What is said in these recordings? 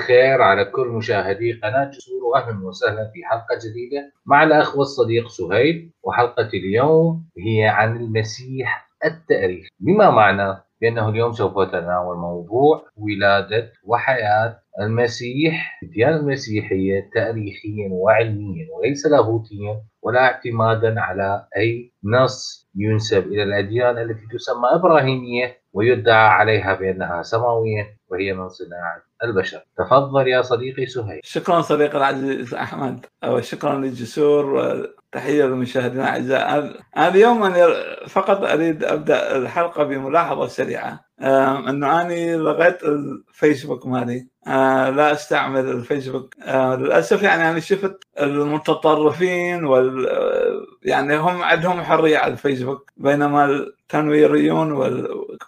الخير على كل مشاهدي قناة جسور وأهلا وسهلا في حلقة جديدة مع الأخ والصديق سهيل. وحلقة اليوم هي عن المسيح التاريخي بما معنى؟ بأنه اليوم سوف أتناول موضوع ولادة وحياة المسيح الديانة المسيحية تاريخيا وعلميا وليس لاهوتيا ولا اعتمادا على أي نص ينسب إلى الأديان التي تسمى إبراهيمية ويدعى عليها بأنها سماوية وهي من صناعة البشر. تفضل يا صديقي سهيل. شكرا صديقي العزيز أحمد. وشكرا للجسور وتحية للمشاهدين الأعزاء أنا اليوم أنا فقط أريد أبدأ الحلقة بملاحظة سريعة. أنه أنا لغيت الفيسبوك مالي. لا أستعمل الفيسبوك. للأسف يعني أنا شفت المتطرفين وال يعني هم عندهم حرية على الفيسبوك. بينما التنويريون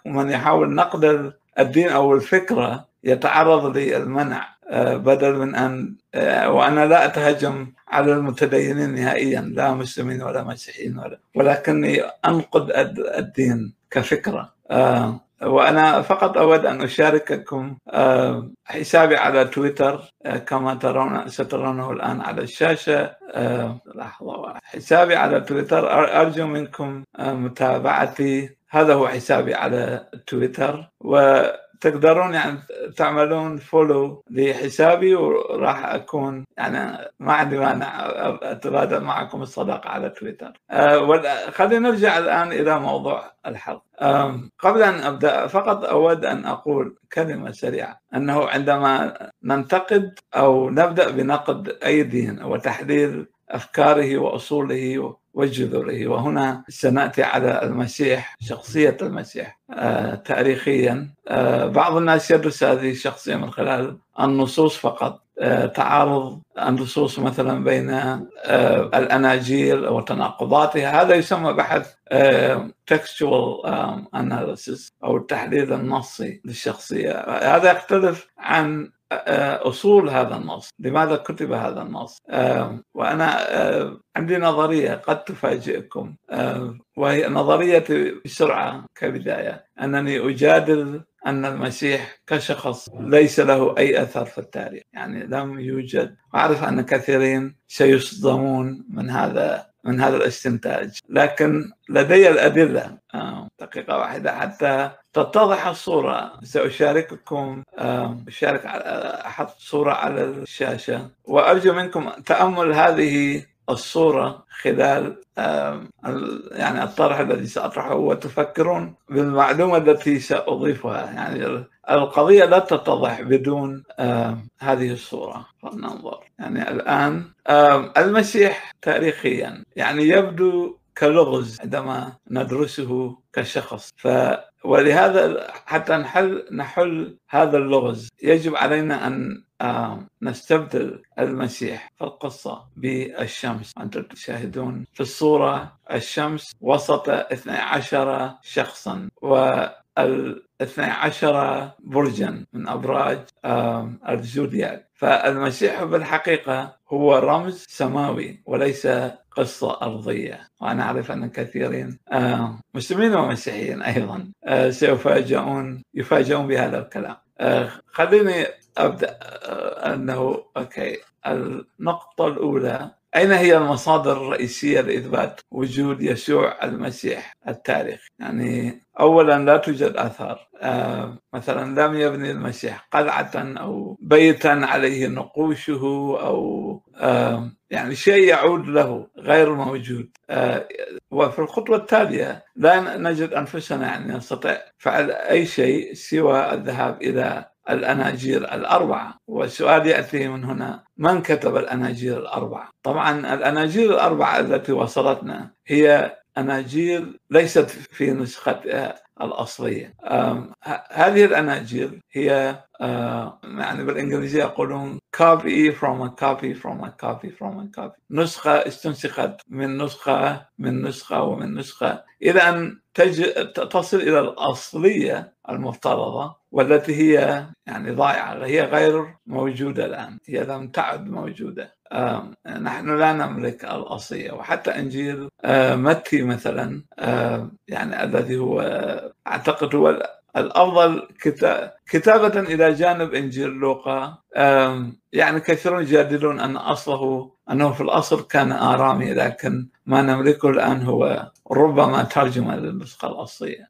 ومن يحاول نقد الدين أو الفكرة يتعرض للمنع آه بدل من أن آه وأنا لا أتهجم على المتدينين نهائيا لا مسلمين ولا مسيحيين ولا ولكني انقد الدين كفكرة. آه وأنا فقط أود أن أشارككم حسابي على تويتر كما ترون سترونه الآن على الشاشة. لحظة حسابي على تويتر أرجو منكم متابعتي. هذا هو حسابي على تويتر. و تقدرون يعني تعملون فولو لحسابي وراح أكون يعني ما عندي مانع اتبادل معكم الصداقة على تويتر. أه خلينا نرجع الآن إلى موضوع الحلقة. أه قبل أن أبدأ فقط أود أن أقول كلمة سريعة أنه عندما ننتقد أو نبدأ بنقد أي دين وتحليل أفكاره وأصوله وجذوره وهنا سنأتي على المسيح شخصية المسيح آه تاريخيا. آه بعض الناس يدرس هذه الشخصية من خلال النصوص فقط. آه تعارض النصوص مثلا بين الأناجيل وتناقضاتها. هذا يسمى بحث textual analysis أو التحليل النصي للشخصية. هذا يختلف عن أصول هذا النص، لماذا كتب هذا النص؟ وأنا عندي نظرية قد تفاجئكم. وهي نظريتي بسرعة كبداية. أنني أجادل أن المسيح كشخص ليس له أي أثر في التاريخ، يعني لم يوجد، واعرف أن كثيرين سيصدمون من هذا من هذا الاستنتاج. لكن لدي الأدلة دقيقة واحدة حتى تتضح الصورة. سأشارككم أشارك أحط صورة على الشاشة. وأرجو منكم تأمل هذه الصورة خلال يعني الطرح الذي سأطرحه وتفكرون بالمعلومة التي سأضيفها. يعني القضية لا تتضح بدون هذه الصورة. فلننظر يعني الآن المسيح تاريخيا يعني يبدو كلغز عندما ندرسه كشخص. ف ولهذا حتى نحل نحل هذا اللغز. يجب علينا أن نستبدل المسيح في القصة بالشمس. أنتم تشاهدون في الصورة الشمس وسط 12 شخصا. وال 12 برجا من أبراج الزودياك فالمسيح بالحقيقة هو رمز سماوي وليس قصة أرضية. وأنا أعرف أن كثيرين مسلمين ومسيحيين أيضا سيفاجئون يفاجئون بهذا الكلام. خليني أبدأ أنه okay النقطة الأولى أين هي المصادر الرئيسية لإثبات وجود يسوع المسيح التاريخي؟ يعني أولا لا توجد آثار آه مثلا لم يبني المسيح قلعة أو بيتا عليه نقوشه أو آه يعني شيء يعود له غير موجود آه وفي الخطوة التالية لا نجد أنفسنا يعني نستطيع فعل أي شيء سوى الذهاب إلى الأناجيل الأربعة. والسؤال يأتي من هنا من كتب الأناجيل الأربعة؟ طبعا الأناجيل الأربعة التي وصلتنا هي أناجيل ليست في نسختها الأصلية. هذه الأناجيل هي يعني بالإنجليزية يقولون copy from a copy from a copy from a copy. نسخة استنسخت من نسخة من نسخة ومن نسخة. إلى أن. تصل إلى الأصلية المفترضة والتي هي يعني ضائعة هي غير موجودة الآن هي لم تعد موجودة. نحن لا نملك الأصلية وحتى إنجيل متي مثلا يعني الذي هو أعتقد هو الأفضل كتابة إلى جانب إنجيل لوقا. يعني كثيرون يجادلون أن أصله أنه في الأصل كان آرامي لكن ما نملكه الآن هو ربما ترجم للنسخة الأصلية.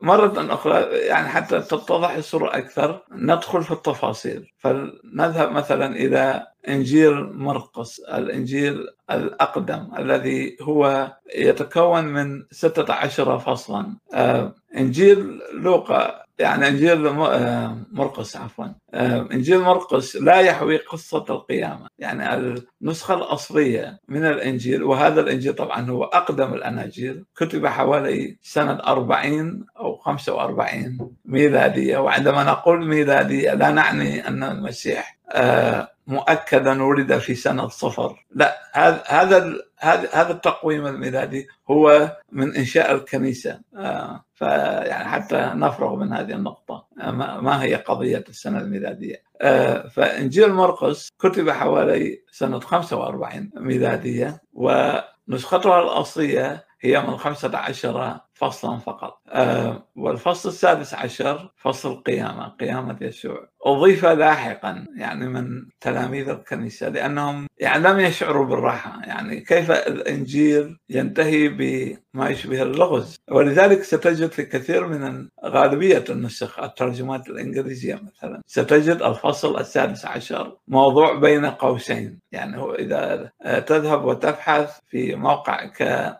مرة أخرى يعني حتى تتضح الصورة أكثر ندخل في التفاصيل فنذهب مثلا إلى إنجيل مرقس الإنجيل الأقدم الذي هو يتكون من 16 فصلا إنجيل لوقا يعني إنجيل آه، مرقس عفوا. آه، إنجيل مرقس لا يحوي قصة القيامة. يعني النسخة الأصلية من الإنجيل وهذا الإنجيل طبعا هو أقدم الأناجيل كتب حوالي سنة 40 أو 45 ميلادية. وعندما نقول ميلادية لا نعني أن المسيح مؤكدا ولد في سنه صفر. لا هذا هذا هذا التقويم الميلادي هو من إنشاء الكنيسة. آه، فيعني حتى نفرغ من هذه النقطة. آه، ما هي قضية السنة الميلادية؟ آه، فإنجيل مرقس كتب حوالي سنة 45 ميلادية ونسختها الأصلية هي من 15 فصلا فقط. آه والفصل السادس عشر فصل القيامة قيامة يسوع. أضيف لاحقا يعني من تلاميذ الكنيسة لأنهم يعني لم يشعروا بالراحة. يعني كيف الإنجيل ينتهي بما يشبه اللغز؟ ولذلك ستجد في كثير من غالبية النسخ الترجمات الإنجليزية مثلا ستجد الفصل السادس عشر موضوع بين قوسين. يعني هو إذا تذهب وتبحث في موقع ك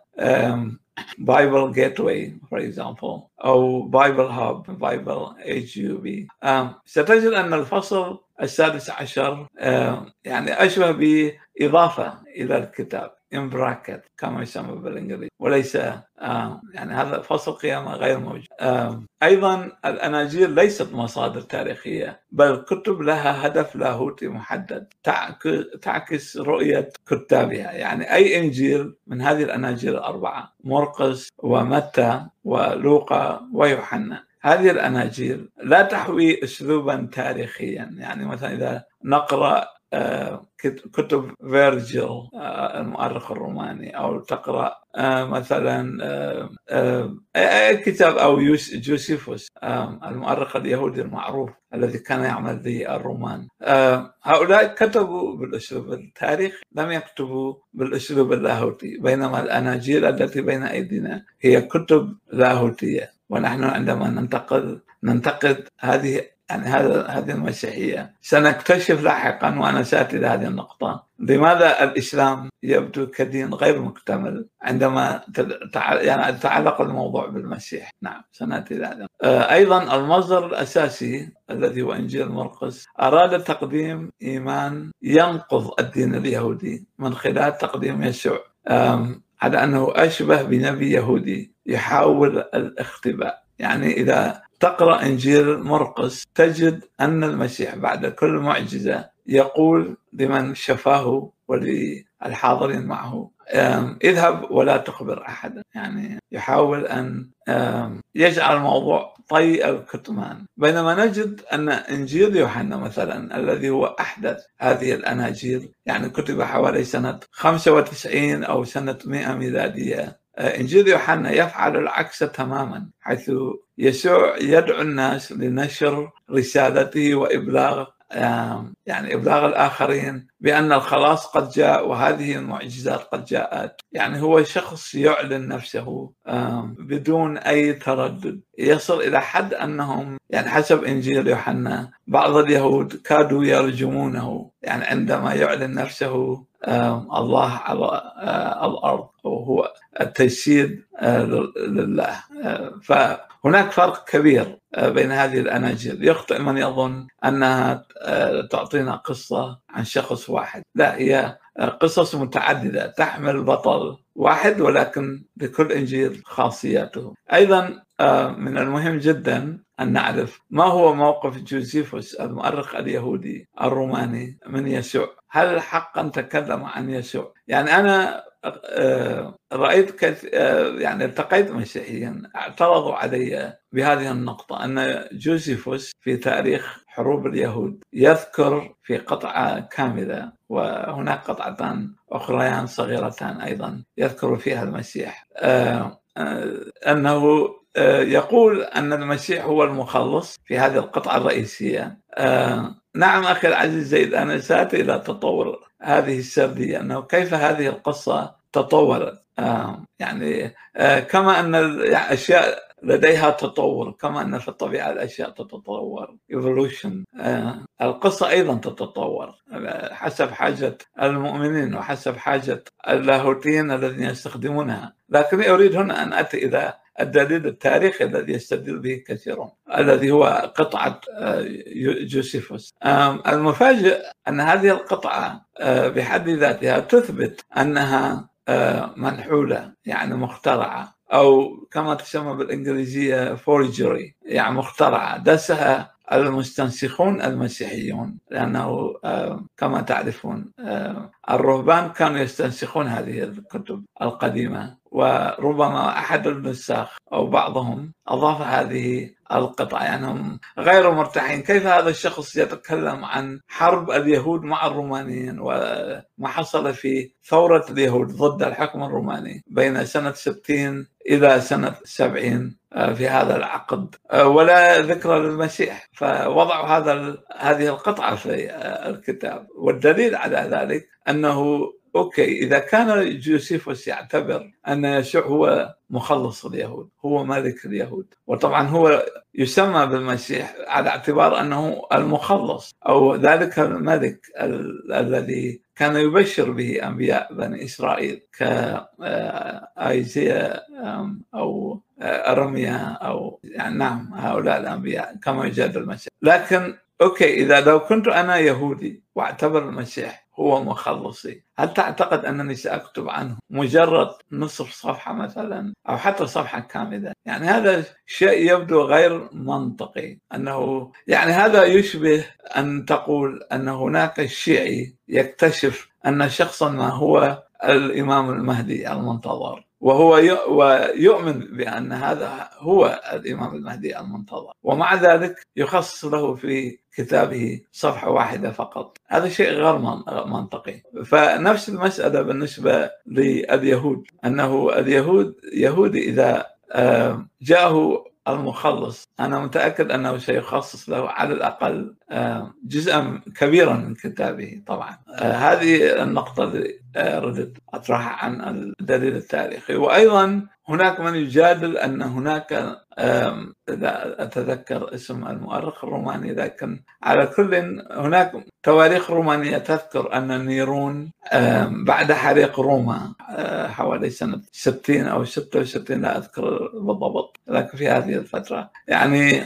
Bible Gateway, for example, أو Bible Hub, Bible HUB um, ستجد أن الفصل السادس عشر um, يعني أشبه بإضافة إلى الكتاب in bracket كما يسمى بالإنجليزي. وليس آه يعني هذا فصل قيامة غير موجود. آه أيضا الأناجيل ليست مصادر تاريخية بل كتب لها هدف لاهوتي محدد تعكس رؤية كتابها. يعني أي إنجيل من هذه الأناجيل الأربعة مرقس ومتى ولوقا ويوحنا هذه الأناجيل لا تحوي اسلوبا تاريخيا. يعني مثلا إذا نقرأ كتب فيرجيل آه، المؤرخ الروماني أو تقرأ آه، مثلا اي كتاب أو جوسيفوس المؤرخ اليهودي المعروف الذي كان يعمل ذي الرومان. هؤلاء كتبوا بالأسلوب التاريخي لم يكتبوا بالأسلوب اللاهوتي بينما الأناجيل التي بين أيدينا هي كتب لاهوتية. ونحن عندما ننتقد ننتقد هذه يعني هذا هذه المسيحية. سنكتشف لاحقا وأنا سأتي إلى هذه النقطة. لماذا الإسلام يبدو كدين غير مكتمل عندما يعني يتعلق الموضوع بالمسيح؟ نعم سنأتي إلى هذا. آه، أيضا المصدر الأساسي الذي هو إنجيل مرقس أراد تقديم إيمان ينقض الدين اليهودي من خلال تقديم يسوع على أنه أشبه بنبي يهودي يحاول الاختباء. يعني إذا تقرأ إنجيل مرقس تجد أن المسيح بعد كل معجزة يقول لمن شفاه وللحاضرين معه اذهب ولا تخبر أحدا. يعني يحاول أن يجعل الموضوع طي الكتمان. بينما نجد أن إنجيل يوحنا مثلا الذي هو أحدث هذه الأناجيل يعني كتب حوالي سنة 95 أو سنة 100 ميلادية انجيل يوحنا يفعل العكس تماما حيث يسوع يدعو الناس لنشر رسالته وإبلاغ يعني إبلاغ الآخرين بأن الخلاص قد جاء وهذه المعجزات قد جاءت. يعني هو شخص يعلن نفسه بدون أي تردد. يصل إلى حد أنهم يعني حسب إنجيل يوحنا بعض اليهود كادوا يرجمونه يعني عندما يعلن نفسه الله على آه، الأرض وهو التجسيد آه، لله. آه، فهناك فرق كبير بين هذه الأناجيل. يخطئ من يظن أنها تعطينا قصة عن شخص واحد. لا هي قصص متعددة. تحمل بطل واحد ولكن لكل إنجيل خاصياته. أيضا من المهم جدا أن نعرف ما هو موقف جوزيفوس المؤرخ اليهودي الروماني من يسوع. هل حقا تكلم عن يسوع؟ يعني أنا آه، رأيت كث... آه، يعني التقيت مسيحيا اعترضوا علي بهذه النقطة أن جوزيفوس في تاريخ حروب اليهود يذكر في قطعة كاملة وهناك قطعتان أخريان صغيرتان أيضا يذكر فيها المسيح. آه، أنه يقول أن المسيح هو المخلص في هذه القطعة الرئيسية. نعم أخي العزيز زيد أنا سأتي إلى تطور هذه السردية أنه كيف هذه القصة تطورت؟ يعني كما أن الأشياء لديها تطور كما أن في الطبيعة الأشياء تتطور evolution آه، القصة أيضا تتطور حسب حاجة المؤمنين وحسب حاجة اللاهوتيين الذين يستخدمونها. لكن أريد هنا أن أتي إلى الدليل التاريخي الذي يستدل به كثيرون الذي هو قطعة آه، جوسيفوس. المفاجئ أن هذه القطعة آه، بحد ذاتها تثبت أنها منحولة يعني مخترعة أو كما تسمى بالإنجليزية فورجري يعني مخترعة. دسها المستنسخون المسيحيون لأنه آه، كما تعرفون آه، الرهبان كانوا يستنسخون هذه الكتب القديمة وربما أحد النساخ أو بعضهم أضاف هذه القطعة. يعني هم غير مرتاحين. كيف هذا الشخص يتكلم عن حرب اليهود مع الرومانيين وما حصل في ثورة اليهود ضد الحكم الروماني بين سنة 60 إلى سنة 70 آه، في هذا العقد. آه، ولا ذكر للمسيح. فوضعوا هذا هذه القطعة في آه، الكتاب. والدليل على ذلك أنه أوكي إذا كان جوزيفوس يعتبر أن يسوع هو مخلص اليهود هو ملك اليهود وطبعا هو يسمى بالمسيح على اعتبار أنه المخلص أو ذلك الملك الذي كان يبشر به أنبياء بني إسرائيل كايزيا أو أرميا أو يعني نعم هؤلاء الأنبياء كما يجاد المسيح. لكن أوكي إذا لو كنت أنا يهودي واعتبر المسيح هو مخلصي. هل تعتقد أنني سأكتب عنه مجرد نصف صفحة مثلا؟ أو حتى صفحة كاملة؟ يعني هذا شيء يبدو غير منطقي. أنه يعني هذا يشبه أن تقول أن هناك شيعي يكتشف أن شخصا ما هو الإمام المهدي المنتظر. وهو ويؤمن بأن هذا هو الإمام المهدي المنتظر. ومع ذلك يخصص له في كتابه صفحة واحدة فقط. هذا شيء غير منطقي. فنفس المسألة بالنسبة لليهود أنه اليهود يهودي إذا آه، جاءه المخلص أنا متأكد أنه سيخصص له على الأقل آه، جزءا كبيرا من كتابه طبعا. آه، هذه النقطة اللي ردت أطرحها عن الدليل التاريخي. وأيضا هناك من يجادل أن هناك لا أتذكر اسم المؤرخ الروماني لكن على كل هناك تواريخ رومانية تذكر أن نيرون بعد حريق روما أه، حوالي سنة 60 أو 66 لا أذكر بالضبط لكن في هذه الفترة. يعني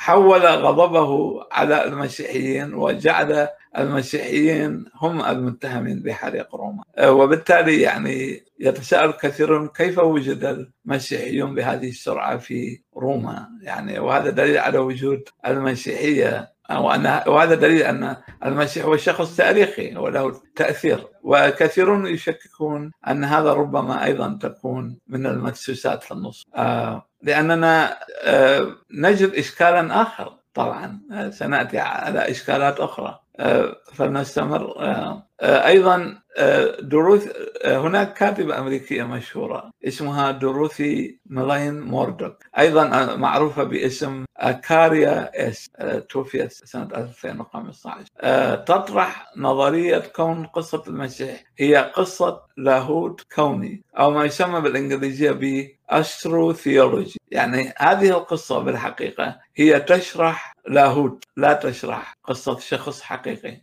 حول غضبه على المسيحيين وجعل المسيحيين هم المتهمين بحريق روما. أه، وبالتالي يعني يتساءل كثيرون كيف وجد المسيحيون بهذه السرعة في روما؟ يعني وهذا دليل على وجود المسيحية وأن وهذا دليل أن المسيح هو شخص تاريخي وله تأثير. وكثيرون يشككون أن هذا ربما أيضا تكون من المدسوسات في النص. أه، لأننا أه، نجد إشكالا آخر طبعا. سنأتي على إشكالات أخرى. فلنستمر. أيضا دروث هناك كاتبه امريكيه مشهورة اسمها دوروثي ميلين موردوك أيضا معروفة باسم كاريا أس توفيت سنة 2015 تطرح نظرية كون قصة المسيح. هي قصة لاهوت كوني أو ما يسمى بالإنجليزية ب astrotheology يعني هذه القصة بالحقيقة هي تشرح لاهوت لا تشرح قصة شخص حقيقي.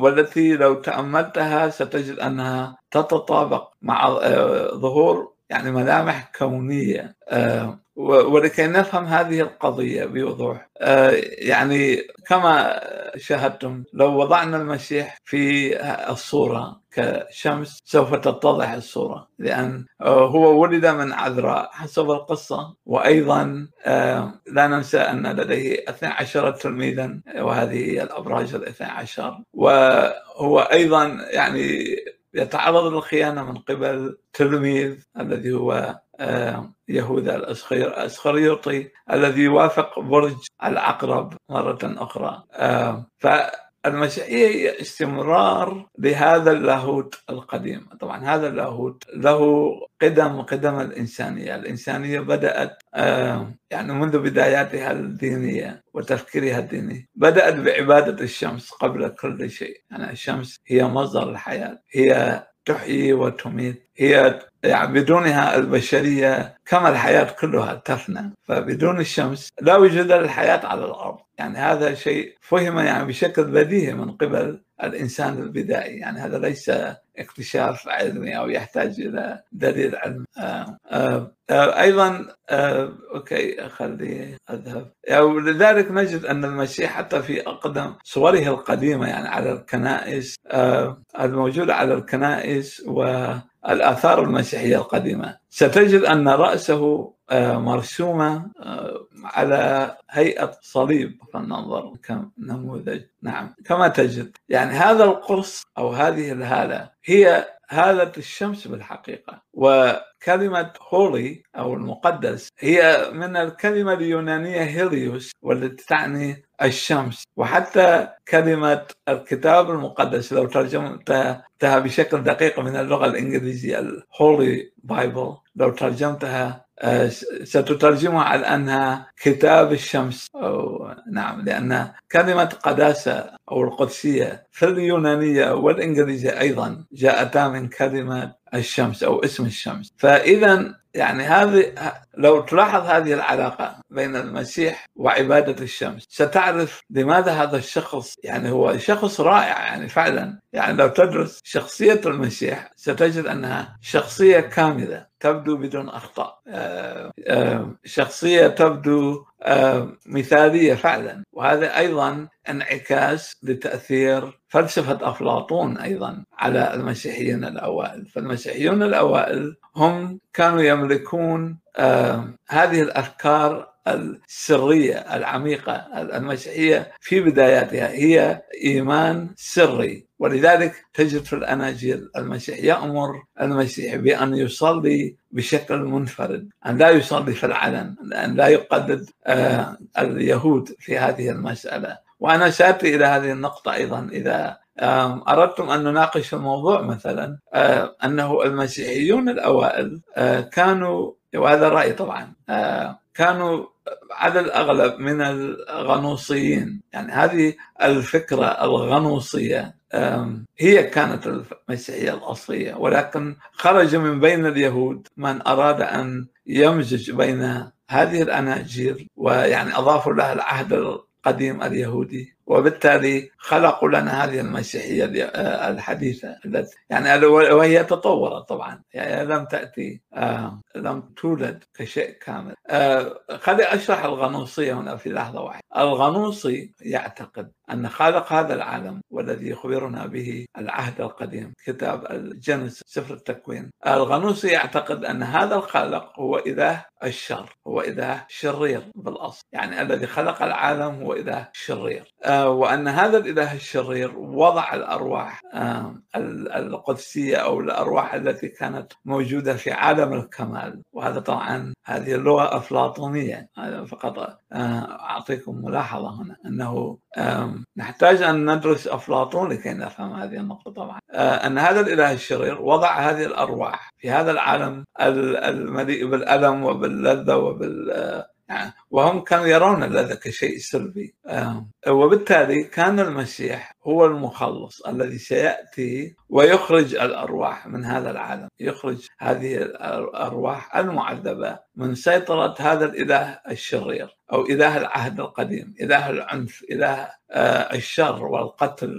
والتي لو تأملتها ستجد أنها تتطابق مع آه، ظهور يعني ملامح كونية. آه، ولكي نفهم هذه القضية بوضوح. آه، يعني كما شاهدتم لو وضعنا المسيح في الصورة كشمس سوف تتضح الصورة. لأن آه، هو ولد من عذراء. حسب القصة. وأيضا آه، لا ننسى أن لديه 12 تلميذا وهذه هي الأبراج ال 12 وهو أيضا يعني يتعرض للخيانة من قبل تلميذ الذي هو آه، يهوذا الأسخريوطي الذي يوافق برج العقرب مرة أخرى. ف المسيحيه هي استمرار لهذا اللاهوت القديم. طبعا هذا اللاهوت له قدم قدم الإنسانية. الإنسانية بدأت آه، يعني منذ بداياتها الدينية وتفكيرها الديني بدأت بعبادة الشمس قبل كل شيء. يعني الشمس هي مصدر الحياة هي تحيي وتميت هي يعني بدونها البشرية كما الحياة كلها تفنى. فبدون الشمس لا وجود للحياة على الأرض. يعني هذا شيء فهم يعني بشكل بديهي من قبل الإنسان البدائي. يعني هذا ليس اكتشاف علمي أو يحتاج إلى دليل علمي. آه آه آه أيضا أوكي خلي أذهب. يعني لذلك نجد أن المسيح حتى في أقدم صوره القديمة يعني على الكنائس آه الموجودة على الكنائس و الآثار المسيحية القديمة. ستجد أن رأسه مرسومة على هيئة صليب فلننظر كم نموذج. نعم كما تجد. يعني هذا القرص أو هذه الهالة هي هالة الشمس بالحقيقة. وكلمة هولي أو المقدس هي من الكلمة اليونانية هيليوس والتي تعني الشمس. وحتى كلمة الكتاب المقدس لو ترجمتها بشكل دقيق من اللغة الإنجليزية الهولي بايبل لو ترجمتها ستترجمها على أنها كتاب الشمس. أو نعم لأن كلمة قداسة أو القدسية في اليونانية والإنجليزية أيضا جاءتا من كلمة الشمس أو اسم الشمس. فإذا يعني هذه لو تلاحظ هذه العلاقة بين المسيح وعبادة الشمس ستعرف لماذا هذا الشخص يعني هو شخص رائع يعني فعلا. يعني لو تدرس شخصية المسيح ستجد أنها شخصية كاملة تبدو بدون أخطاء. آه، آه، شخصية تبدو آه، مثالية فعلا. وهذا أيضا انعكاس لتأثير فلسفة أفلاطون أيضا على المسيحيين الأوائل. فالمسيحيون الأوائل هم كانوا يملكون هذه الأفكار السرية العميقة المسيحية في بداياتها. هي إيمان سري ولذلك تجد في الأناجيل المسيح يأمر المسيح بأن يصلي بشكل منفرد أن لا يصلي في العلن أن لا يقدد آه، اليهود في هذه المسألة. وأنا سأتي إلى هذه النقطة أيضا. إذا أردتم أن نناقش الموضوع مثلا أنه المسيحيون الأوائل كانوا وهذا رأي طبعا كانوا على الأغلب من الغنوصيين. يعني هذه الفكرة الغنوصية هي كانت المسيحية الأصلية. ولكن خرج من بين اليهود من أراد أن يمزج بين هذه الأناجيل ويعني أضافوا لها العهد القديم اليهودي وبالتالي خلقوا لنا هذه المسيحية الحديثة التي يعني وهي تطورت طبعا. يعني لم تأتي آه لم تولد كشيء كامل. آه خلي أشرح الغنوصية هنا في لحظة واحدة. الغنوصي يعتقد أن خالق هذا العالم والذي يخبرنا به العهد القديم كتاب الجنس سفر التكوين. الغنوصي يعتقد أن هذا الخالق هو إله الشر هو إله شرير بالأصل. يعني الذي خلق العالم هو إله شرير. آه وأن هذا الإله الشرير وضع الأرواح آه القدسية أو الأرواح التي كانت موجودة في عالم الكمال. وهذا طبعا هذه اللغة أفلاطونية. فقط آه، أعطيكم ملاحظة هنا أنه نحتاج أن ندرس أفلاطون لكي نفهم هذه النقطة طبعا. آه، أن هذا الإله الشرير وضع هذه الأرواح في هذا العالم المليء بالألم وباللذة وبال آه، وهم كانوا يرون اللذة كشيء سلبي. وبالتالي كان المسيح هو المخلص الذي سيأتي ويخرج الأرواح من هذا العالم. يخرج هذه الأرواح المعذبة من سيطرة هذا الإله الشرير أو إله العهد القديم إله العنف إله آه، الشر والقتل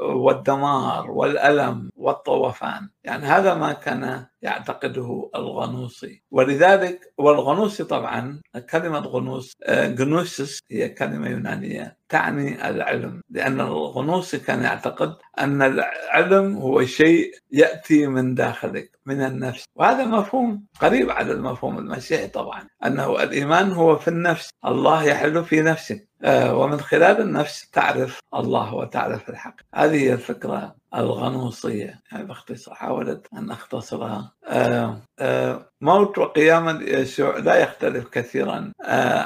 والدمار والألم والطوفان. يعني هذا ما كان يعتقده الغنوصي. ولذلك والغنوصي طبعا كلمة غنوص جنوسس آه، هي كلمة يونانية. تعني العلم لأن الغنوصي كان يعتقد أن العلم هو شيء يأتي من داخلك من النفس. وهذا مفهوم قريب على المفهوم المسيحي طبعا أنه الإيمان هو في النفس. الله يحل في نفسك آه، ومن خلال النفس تعرف الله وتعرف الحق. هذه هي الفكرة الغنوصية يعني باختصار حاولت أن أختصرها. آه، آه، موت وقيامة يسوع لا يختلف كثيرا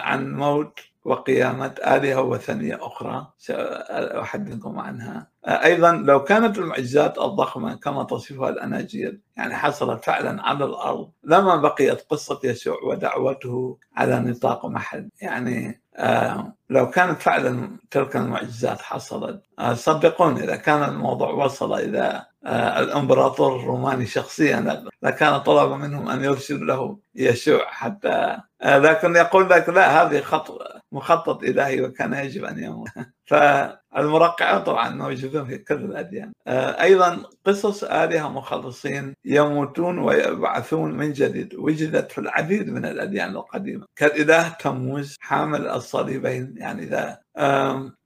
عن موت وقيامة آلهة وثنية أخرى سأحدثكم عنها. أيضا لو كانت المعجزات الضخمة كما تصفها الأناجيل يعني حصلت فعلا على الأرض لما بقيت قصة يسوع ودعوته على نطاق محل. يعني آه، لو كانت فعلا تلك المعجزات حصلت آه، صدقوني إذا كان الموضوع وصل إلى آه، الإمبراطور الروماني شخصيا لكان طلب منهم أن يرسلوا له يسوع حتى لكن يقول لك لا هذه خط مخطط إلهي وكان يجب أن يموت. فالمرقعون طبعا موجودون في كل الأديان. أيضا قصص آلهة مخلصين يموتون ويبعثون من جديد وجدت في العديد من الأديان القديمة. كالإله تموز حامل الصليبين يعني إذا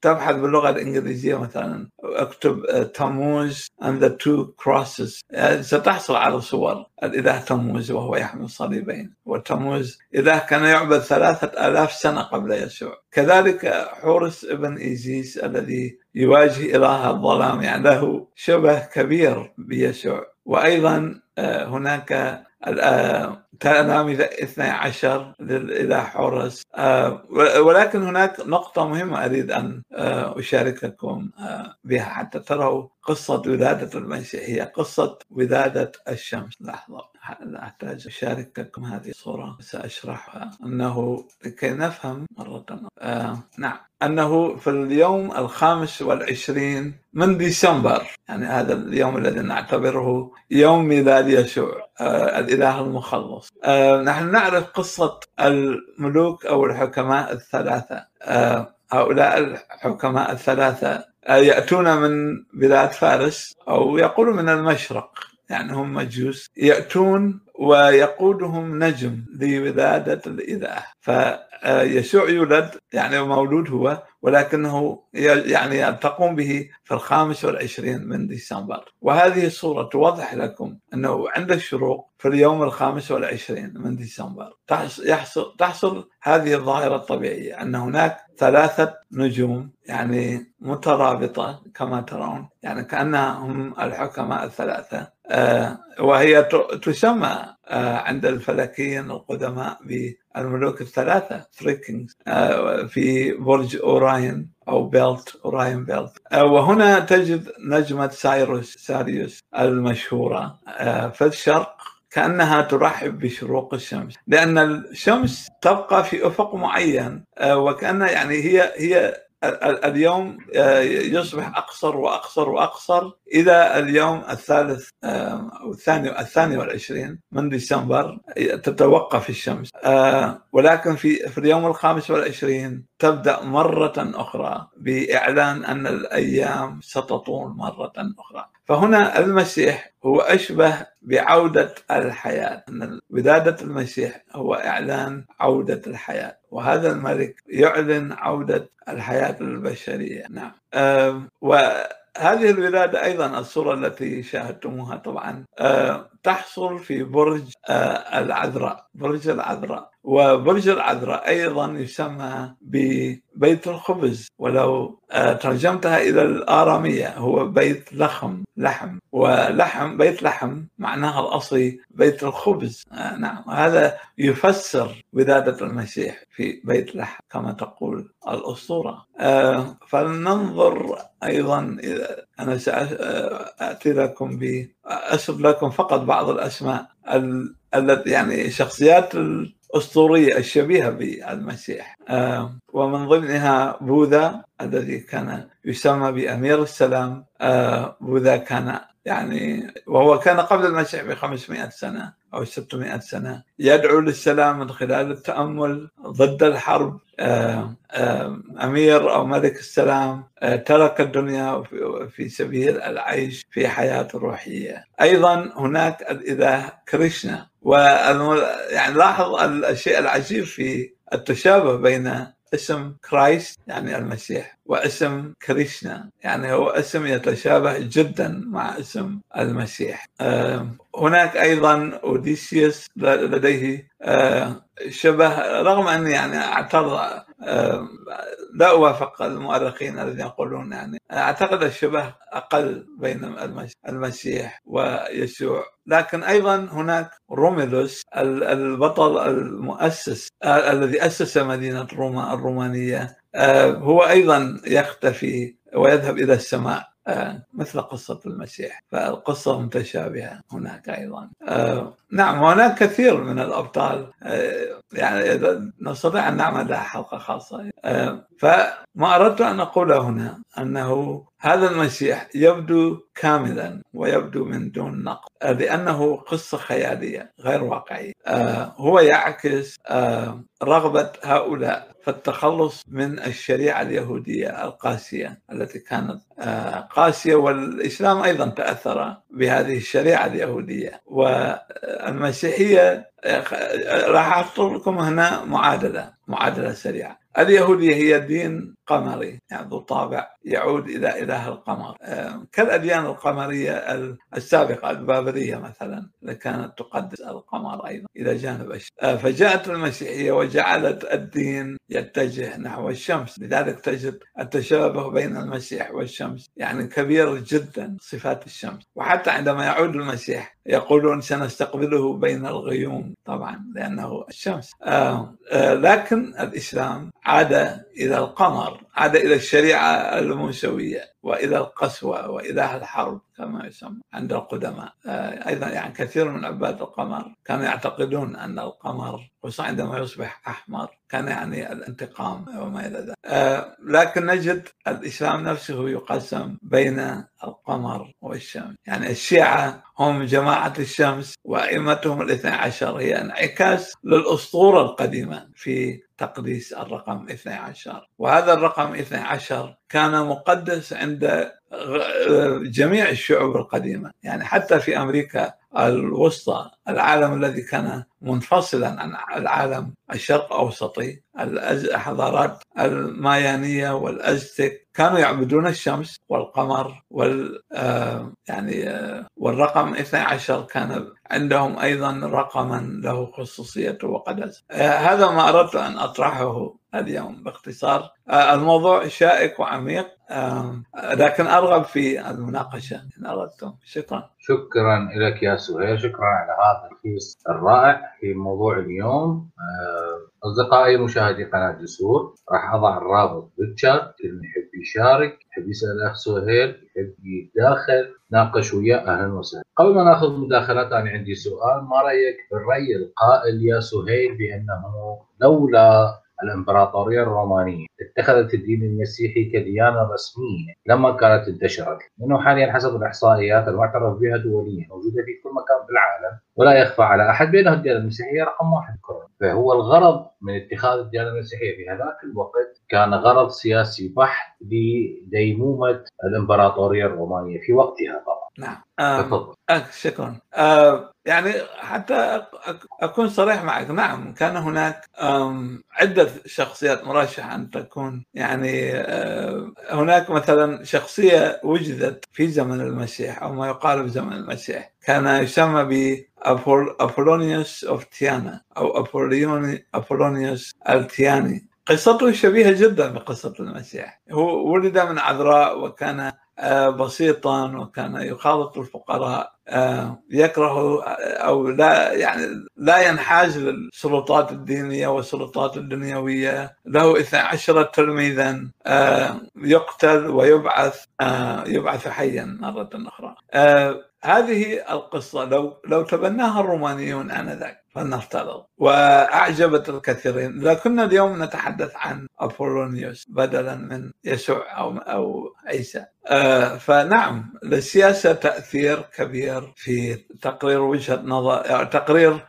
تبحث باللغة الإنجليزية مثلا أكتب تموز and the two crosses. يعني ستحصل على صور الإله تموز وهو يحمل صليبين. وتموز إله كان يعبد ثلاثة آلاف سنة قبل يسوع. كذلك حورس ابن إيزيس الذي يواجه إله الظلام يعني له شبه كبير بيسوع. وأيضا آه، هناك تلاميذ 12 للإله حورس ولكن هناك نقطة مهمة أريد أن آه، أشارككم آه، بها حتى تروا قصة ولادة المسيح هي قصة ولادة الشمس. لحظة. أحتاج أشارككم هذه الصورة سأشرحها أنه لكي نفهم مرة آه نعم. أنه في اليوم الخامس والعشرين من ديسمبر يعني هذا اليوم الذي نعتبره يوم ميلاد يسوع آه الإله المخلص. آه نحن نعرف قصة الملوك أو الحكماء الثلاثة. آه هؤلاء الحكماء الثلاثة آه، يأتون من بلاد فارس أو يقولوا من المشرق. يعني هم مجوس يأتون ويقودهم نجم لولادة الإله فيسوع يولد يعني مولود هو ولكنه يعني تقوم به في الخامس والعشرين من ديسمبر. وهذه الصورة توضح لكم أنه عند الشروق في اليوم الخامس والعشرين من ديسمبر تحصل, تحصل هذه الظاهرة الطبيعية أن هناك ثلاثة نجوم يعني مترابطة كما ترون يعني كأنها هم الحكماء الثلاثة آه، وهي تسمى آه، عند الفلكيين القدماء بالملوك الثلاثة three kings آه، في برج Orion أو belt Orion belt وهنا تجد نجمة سايروس سيريوس المشهورة. في الشرق كأنها ترحب بشروق الشمس لأن الشمس تبقى في أفق معين. وكأنها يعني هي هي اليوم آه، يصبح أقصر وأقصر وأقصر. إلى اليوم الثالث آه، أو الثاني الثاني والعشرين من ديسمبر تتوقف الشمس. آه، ولكن في في اليوم الخامس والعشرين تبدأ مرة أخرى بإعلان أن الأيام ستطول مرة أخرى. فهنا المسيح هو أشبه بعودة الحياة. أن ولادة المسيح هو إعلان عودة الحياة. وهذا الملك يعلن عودة الحياة البشرية نعم. وهذه الولادة أيضا الصورة التي شاهدتموها طبعا تحصل في برج العذراء برج العذراء. وبرج العذراء أيضا يسمى ببيت الخبز ولو آه، ترجمتها إلى الآرامية هو بيت لحم لحم. ولحم بيت لحم معناها الأصلي بيت الخبز. آه، نعم. هذا يفسر ولادة المسيح في بيت لحم كما تقول الأسطورة. آه، فلننظر أيضا أنا سأتي لكم ب أسرد لكم فقط بعض الأسماء التي يعني شخصيات الأسطورية الشبيهة بالمسيح. آه، ومن ضمنها بوذا الذي كان يسمى بأمير السلام. آه، بوذا كان يعني وهو كان قبل المسيح ب 500 سنة أو 600 سنة يدعو للسلام من خلال التأمل ضد الحرب. آه، أمير أو ملك السلام ترك الدنيا في سبيل العيش في حياة روحية. أيضا هناك الإله كريشنا. يعني لاحظ الشيء العجيب في التشابه بين اسم Christ يعني المسيح واسم كريشنا. يعني هو اسم يتشابه جدا مع اسم المسيح. هناك أيضا أوديسيوس لديه شبه رغم اني يعني اعترض لا أوافق المؤرخين الذين يقولون يعني. أعتقد الشبه أقل بين المسيح ويسوع. لكن أيضا هناك روميلوس البطل المؤسس الذي أسس مدينة روما الرومانية هو أيضا يختفي ويذهب إلى السماء. آه، مثل قصة المسيح. فالقصة متشابهة هناك أيضا. آه، نعم هناك كثير من الأبطال. آه، يعني نستطيع أن نعمل لها حلقة خاصة. فما أردت أن أقول هنا أنه هذا المسيح يبدو كاملا ويبدو من دون نقد لأنه قصة خيالية غير واقعية. هو يعكس رغبة هؤلاء في التخلص من الشريعة اليهودية القاسية التي كانت آه، قاسية والإسلام أيضا تأثر بهذه الشريعة اليهودية. والمسيحية آه، راح أحط لكم هنا معادلة معادلة سريعة. اليهودية هي دين قمري يعني ذو طابع يعود إلى إله القمر. كالأديان القمرية السابقة البابلية مثلا كانت تقدس القمر أيضا إلى جانب الشمس. فجاءت المسيحية وجعلت الدين يتجه نحو الشمس. لذلك تجد التشابه بين المسيح والشمس يعني كبير جدا صفات الشمس. وحتى عندما يعود المسيح يقولون سنستقبله بين الغيوم طبعا لأنه الشمس. لكن الإسلام عاد إلى القمر. عاد إلى الشريعة الموسوية وإلى القسوة وإله الحرب كما يسمى عند القدماء. آه، أيضا يعني كثير من عباد القمر كانوا يعتقدون أن القمر خصوصا عندما يصبح أحمر كان يعني الانتقام وما إلى ذلك. آه، لكن نجد الإسلام نفسه يقسم بين القمر والشمس. يعني الشيعة هم جماعة الشمس وأئمتهم الاثنى عشر هي انعكاس للأسطورة القديمة في تقديس الرقم 12 وهذا الرقم 12 كان مقدس عند جميع الشعوب القديمة. يعني حتى في أمريكا الوسطى العالم الذي كان منفصلا عن العالم الشرق أوسطي الحضارات المايانية والأزتك كانوا يعبدون الشمس والقمر وال آه، يعني آه، والرقم 12 كان عندهم أيضا رقما له خصوصيته وقدس آه، هذا ما أردت أن أطرحه. اليوم باختصار. الموضوع شائك وعميق. لكن أرغب في المناقشة. إن أردتم. شكرا. شكرا لك يا سهيل شكرا على هذا التلخيص الرائع في موضوع اليوم. أصدقائي مشاهدي قناة جسور راح أضع الرابط بالشات اللي يحب يشارك يحب يسأل أخ سهيل يحب يتداخل ناقش وياه أهلا وسهلا. قبل ما نأخذ مداخلات أنا عندي سؤال. ما رأيك بالرأي القائل يا سهيل بأنه لولا الإمبراطورية الرومانية. اتخذت الدين المسيحي كديانة رسمية لما كانت انتشرت. لأنه حاليا حسب الإحصائيات المعترف بها دوليا موجودة في كل مكان في العالم. ولا يخفى على أحد بأنه الديانة المسيحية رقم واحد كورونا. فهو الغرض من اتخاذ الديانة المسيحية في هذاك الوقت كان غرض سياسي بحت لديمومة الإمبراطورية الرومانية في وقتها طبعا. نعم. آه شكرا. آه يعني حتى أكون صريح معك. نعم كان هناك عدة شخصيات مرشحة أن تكون يعني آه، هناك مثلا شخصية وجدت في زمن المسيح أو ما يقال بزمن المسيح. كان يسمى ب ابولونيوس اوف تيانا أو ابولونيوس التياني قصته شبيهة جدا بقصة المسيح. هو ولد من عذراء وكان آه، بسيطا وكان يخالط الفقراء آه، يكره أو لا يعني لا ينحاز للسلطات الدينية والسلطات الدنيوية. له 12 تلميذا آه، يقتل ويبعث يبعث حيا مرة أخرى. هذه القصة لو لو تبناها الرومانيون آنذاك فلنفترض وأعجبت الكثيرين. لكنا اليوم نتحدث عن أبولونيوس بدلا من يسوع أو أو عيسى آه، فنعم للسياسة تأثير كبير في تقرير وجهة نظر تقرير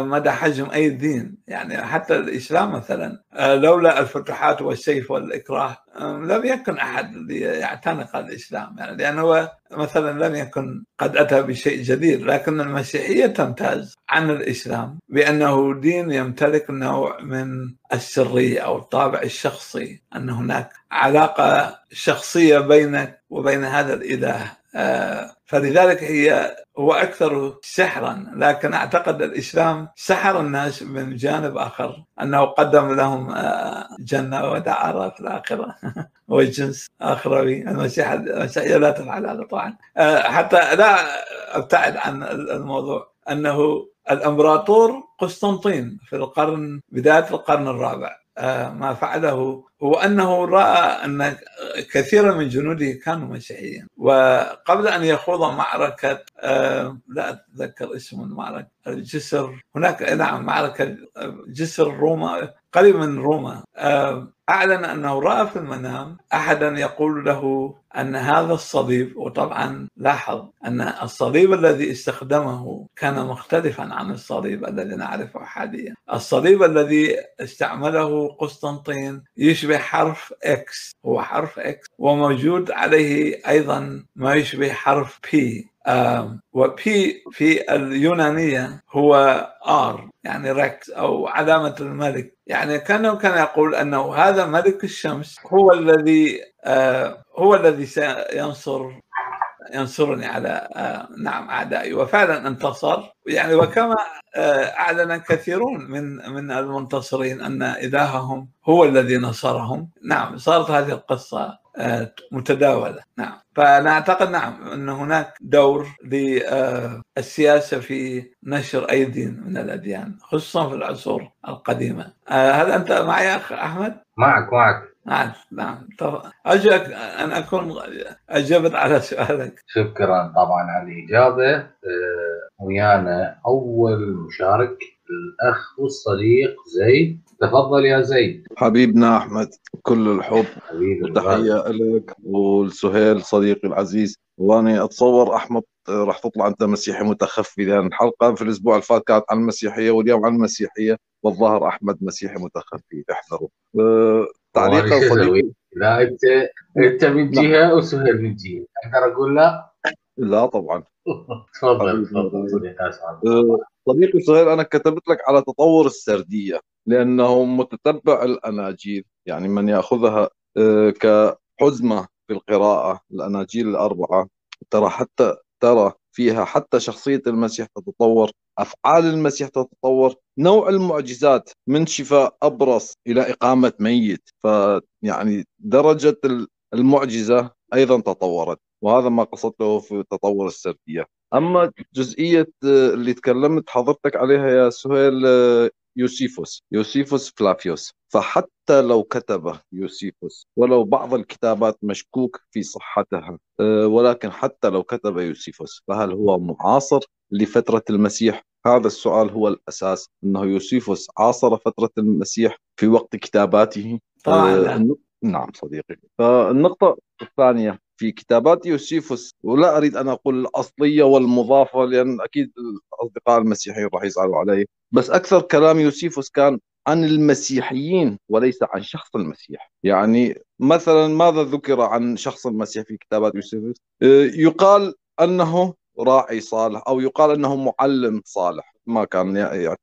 مدى حجم أي دين. يعني حتى الإسلام مثلا آه، لولا الفتوحات والسيف والإكراه لم يكن أحد ليعتنق الإسلام. يعني لأنه مثلا لم يكن قد أتى بشيء جديد لكن المسيحية تمتاز عن الإسلام بأنه دين يمتلك نوع من السرية أو الطابع الشخصي أن هناك علاقة شخصية بينك وبين هذا الإله. فلذلك هي هو أكثر سحرا لكن أعتقد الإسلام سحر الناس من جانب آخر أنه قدم لهم جنة ودعاره في الآخرة وجنس اخروي المسيح المسيحيه لا تفعل هذا طبعا. حتى لا أبتعد عن الموضوع أنه الإمبراطور قسطنطين في القرن بداية القرن الرابع. آه، ما فعله. هو أنه رأى أن كثيرا من جنوده كانوا مسيحيين. وقبل أن يخوض معركة آه، لا أتذكر اسم المعركة الجسر. هناك نعم معركة جسر روما قريب من روما. آه، أعلن أنه رأى في المنام أحدا يقول له أن هذا الصليب وطبعا لاحظ أن الصليب الذي استخدمه كان مختلفا عن الصليب الذي نعرفه حاليا. الصليب الذي استعمله قسطنطين يشبه حرف X هو حرف X وموجود عليه أيضا ما يشبه حرف P و P في اليونانية هو R يعني ركس أو علامة الملك. يعني كانه كان يقول أنه هذا ملك الشمس هو الذي هو الذي سينصر ينصرني على نعم أعدائي. وفعلا انتصر. يعني وكما أعلن كثيرون من من المنتصرين أن إلههم هو الذي نصرهم. نعم صارت هذه القصة آه، متداولة. نعم. فأنا أعتقد نعم أن هناك دور للسياسة في نشر اي دين من الأديان خصوصا في العصور القديمة. هل أنت معي أخ أحمد؟ معك معك. نعم نعم. أرجوك أن أكون أجبت على سؤالك. شكرا طبعا على الإجابة. آه، ويانا أول مشارك الأخ والصديق زيد. تفضل يا زيد. حبيبنا أحمد كل الحب. تحية لك والسهيل صديقي العزيز. وأنا أتصور أحمد راح تطلع أنت مسيحي متخفي لأن الحلقة في الأسبوع اللي فات كانت عن المسيحية واليوم عن المسيحية والظاهر أحمد مسيحي متخفي احذروا. آه، تعليقا صديقي لا أنت أنت من جهة وسهيل من جهة. أقدر أقول لا؟ لا طبعا. تفضل تفضل أه، صديقي سهيل أنا كتبت لك على تطور السردية. لأنه متتبع الأناجيل يعني من يأخذها أه، كحزمة في القراءة الأناجيل الأربعة. ترى حتى ترى فيها حتى شخصية المسيح تتطور أفعال المسيح تتطور نوع المعجزات من شفاء أبرص إلى إقامة ميت. فيعني درجة المعجزة أيضا تطورت وهذا ما قصدته في تطور السردية. أما جزئية اللي تكلمت حضرتك عليها يا سهيل يوسيفوس يوسيفوس فلافيوس فحتى لو كتب يوسيفوس ولو بعض الكتابات مشكوك في صحتها ولكن حتى لو كتب يوسيفوس فهل هو معاصر لفترة المسيح؟ هذا السؤال هو الأساس أنه يوسيفوس عاصر فترة المسيح في وقت كتاباته. طبعا. آه نعم صديقي. فالنقطة الثانية في كتابات يوسيفوس. ولا أريد أن أقول الأصلية والمضافة لأن أكيد الأصدقاء المسيحيين راح يسألوا علي. بس أكثر كلام يوسيفوس كان عن المسيحيين وليس عن شخص المسيح. يعني مثلا ماذا ذكر عن شخص المسيح في كتابات يوسيفوس؟ آه، يقال أنه راعي صالح أو يقال أنه معلم صالح. ما كان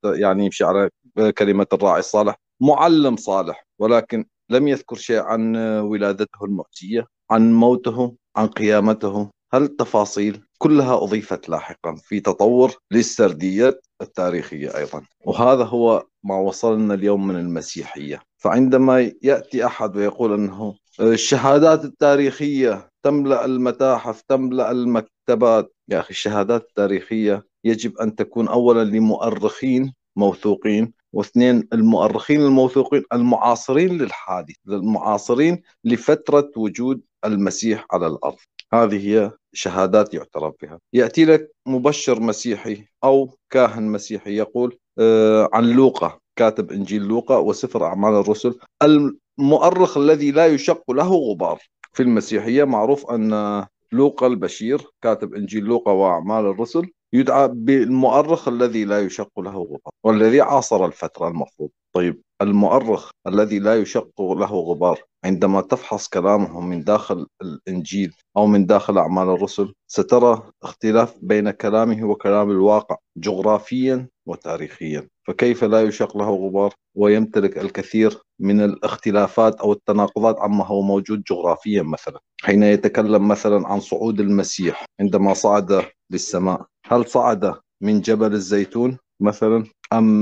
يعني يمشي على كلمة الراعي الصالح معلم صالح. ولكن لم يذكر شيء عن ولادته المعجيه عن موته عن قيامته. هل التفاصيل كلها أضيفت لاحقا في تطور للسرديات التاريخية أيضا؟ وهذا هو ما وصلنا اليوم من المسيحية. فعندما يأتي أحد ويقول أنه الشهادات التاريخية تملأ المتاحف تملأ المكتبات يا أخي الشهادات التاريخية يجب أن تكون اولا لمؤرخين موثوقين واثنين المؤرخين الموثوقين المعاصرين للحادث المعاصرين لفترة وجود المسيح على الأرض. هذه هي شهادات يعترف بها. يأتي لك مبشر مسيحي أو كاهن مسيحي يقول آه عن لوقا كاتب إنجيل لوقا وسفر أعمال الرسل. المؤرخ الذي لا يشق له غبار في المسيحية معروف أن لوقا البشير كاتب إنجيل لوقا وأعمال الرسل يدعى بالمؤرخ الذي لا يشق له غبار والذي عاصر الفترة المفروض. طيب المؤرخ الذي لا يشق له غبار عندما تفحص كلامه من داخل الإنجيل أو من داخل أعمال الرسل سترى اختلاف بين كلامه وكلام الواقع جغرافيا وتاريخيا. فكيف لا يشق له غبار ويمتلك الكثير من الاختلافات أو التناقضات عما هو موجود جغرافيا مثلا؟ حين يتكلم مثلا عن صعود المسيح عندما صعد للسماء. هل صعد من جبل الزيتون مثلا أم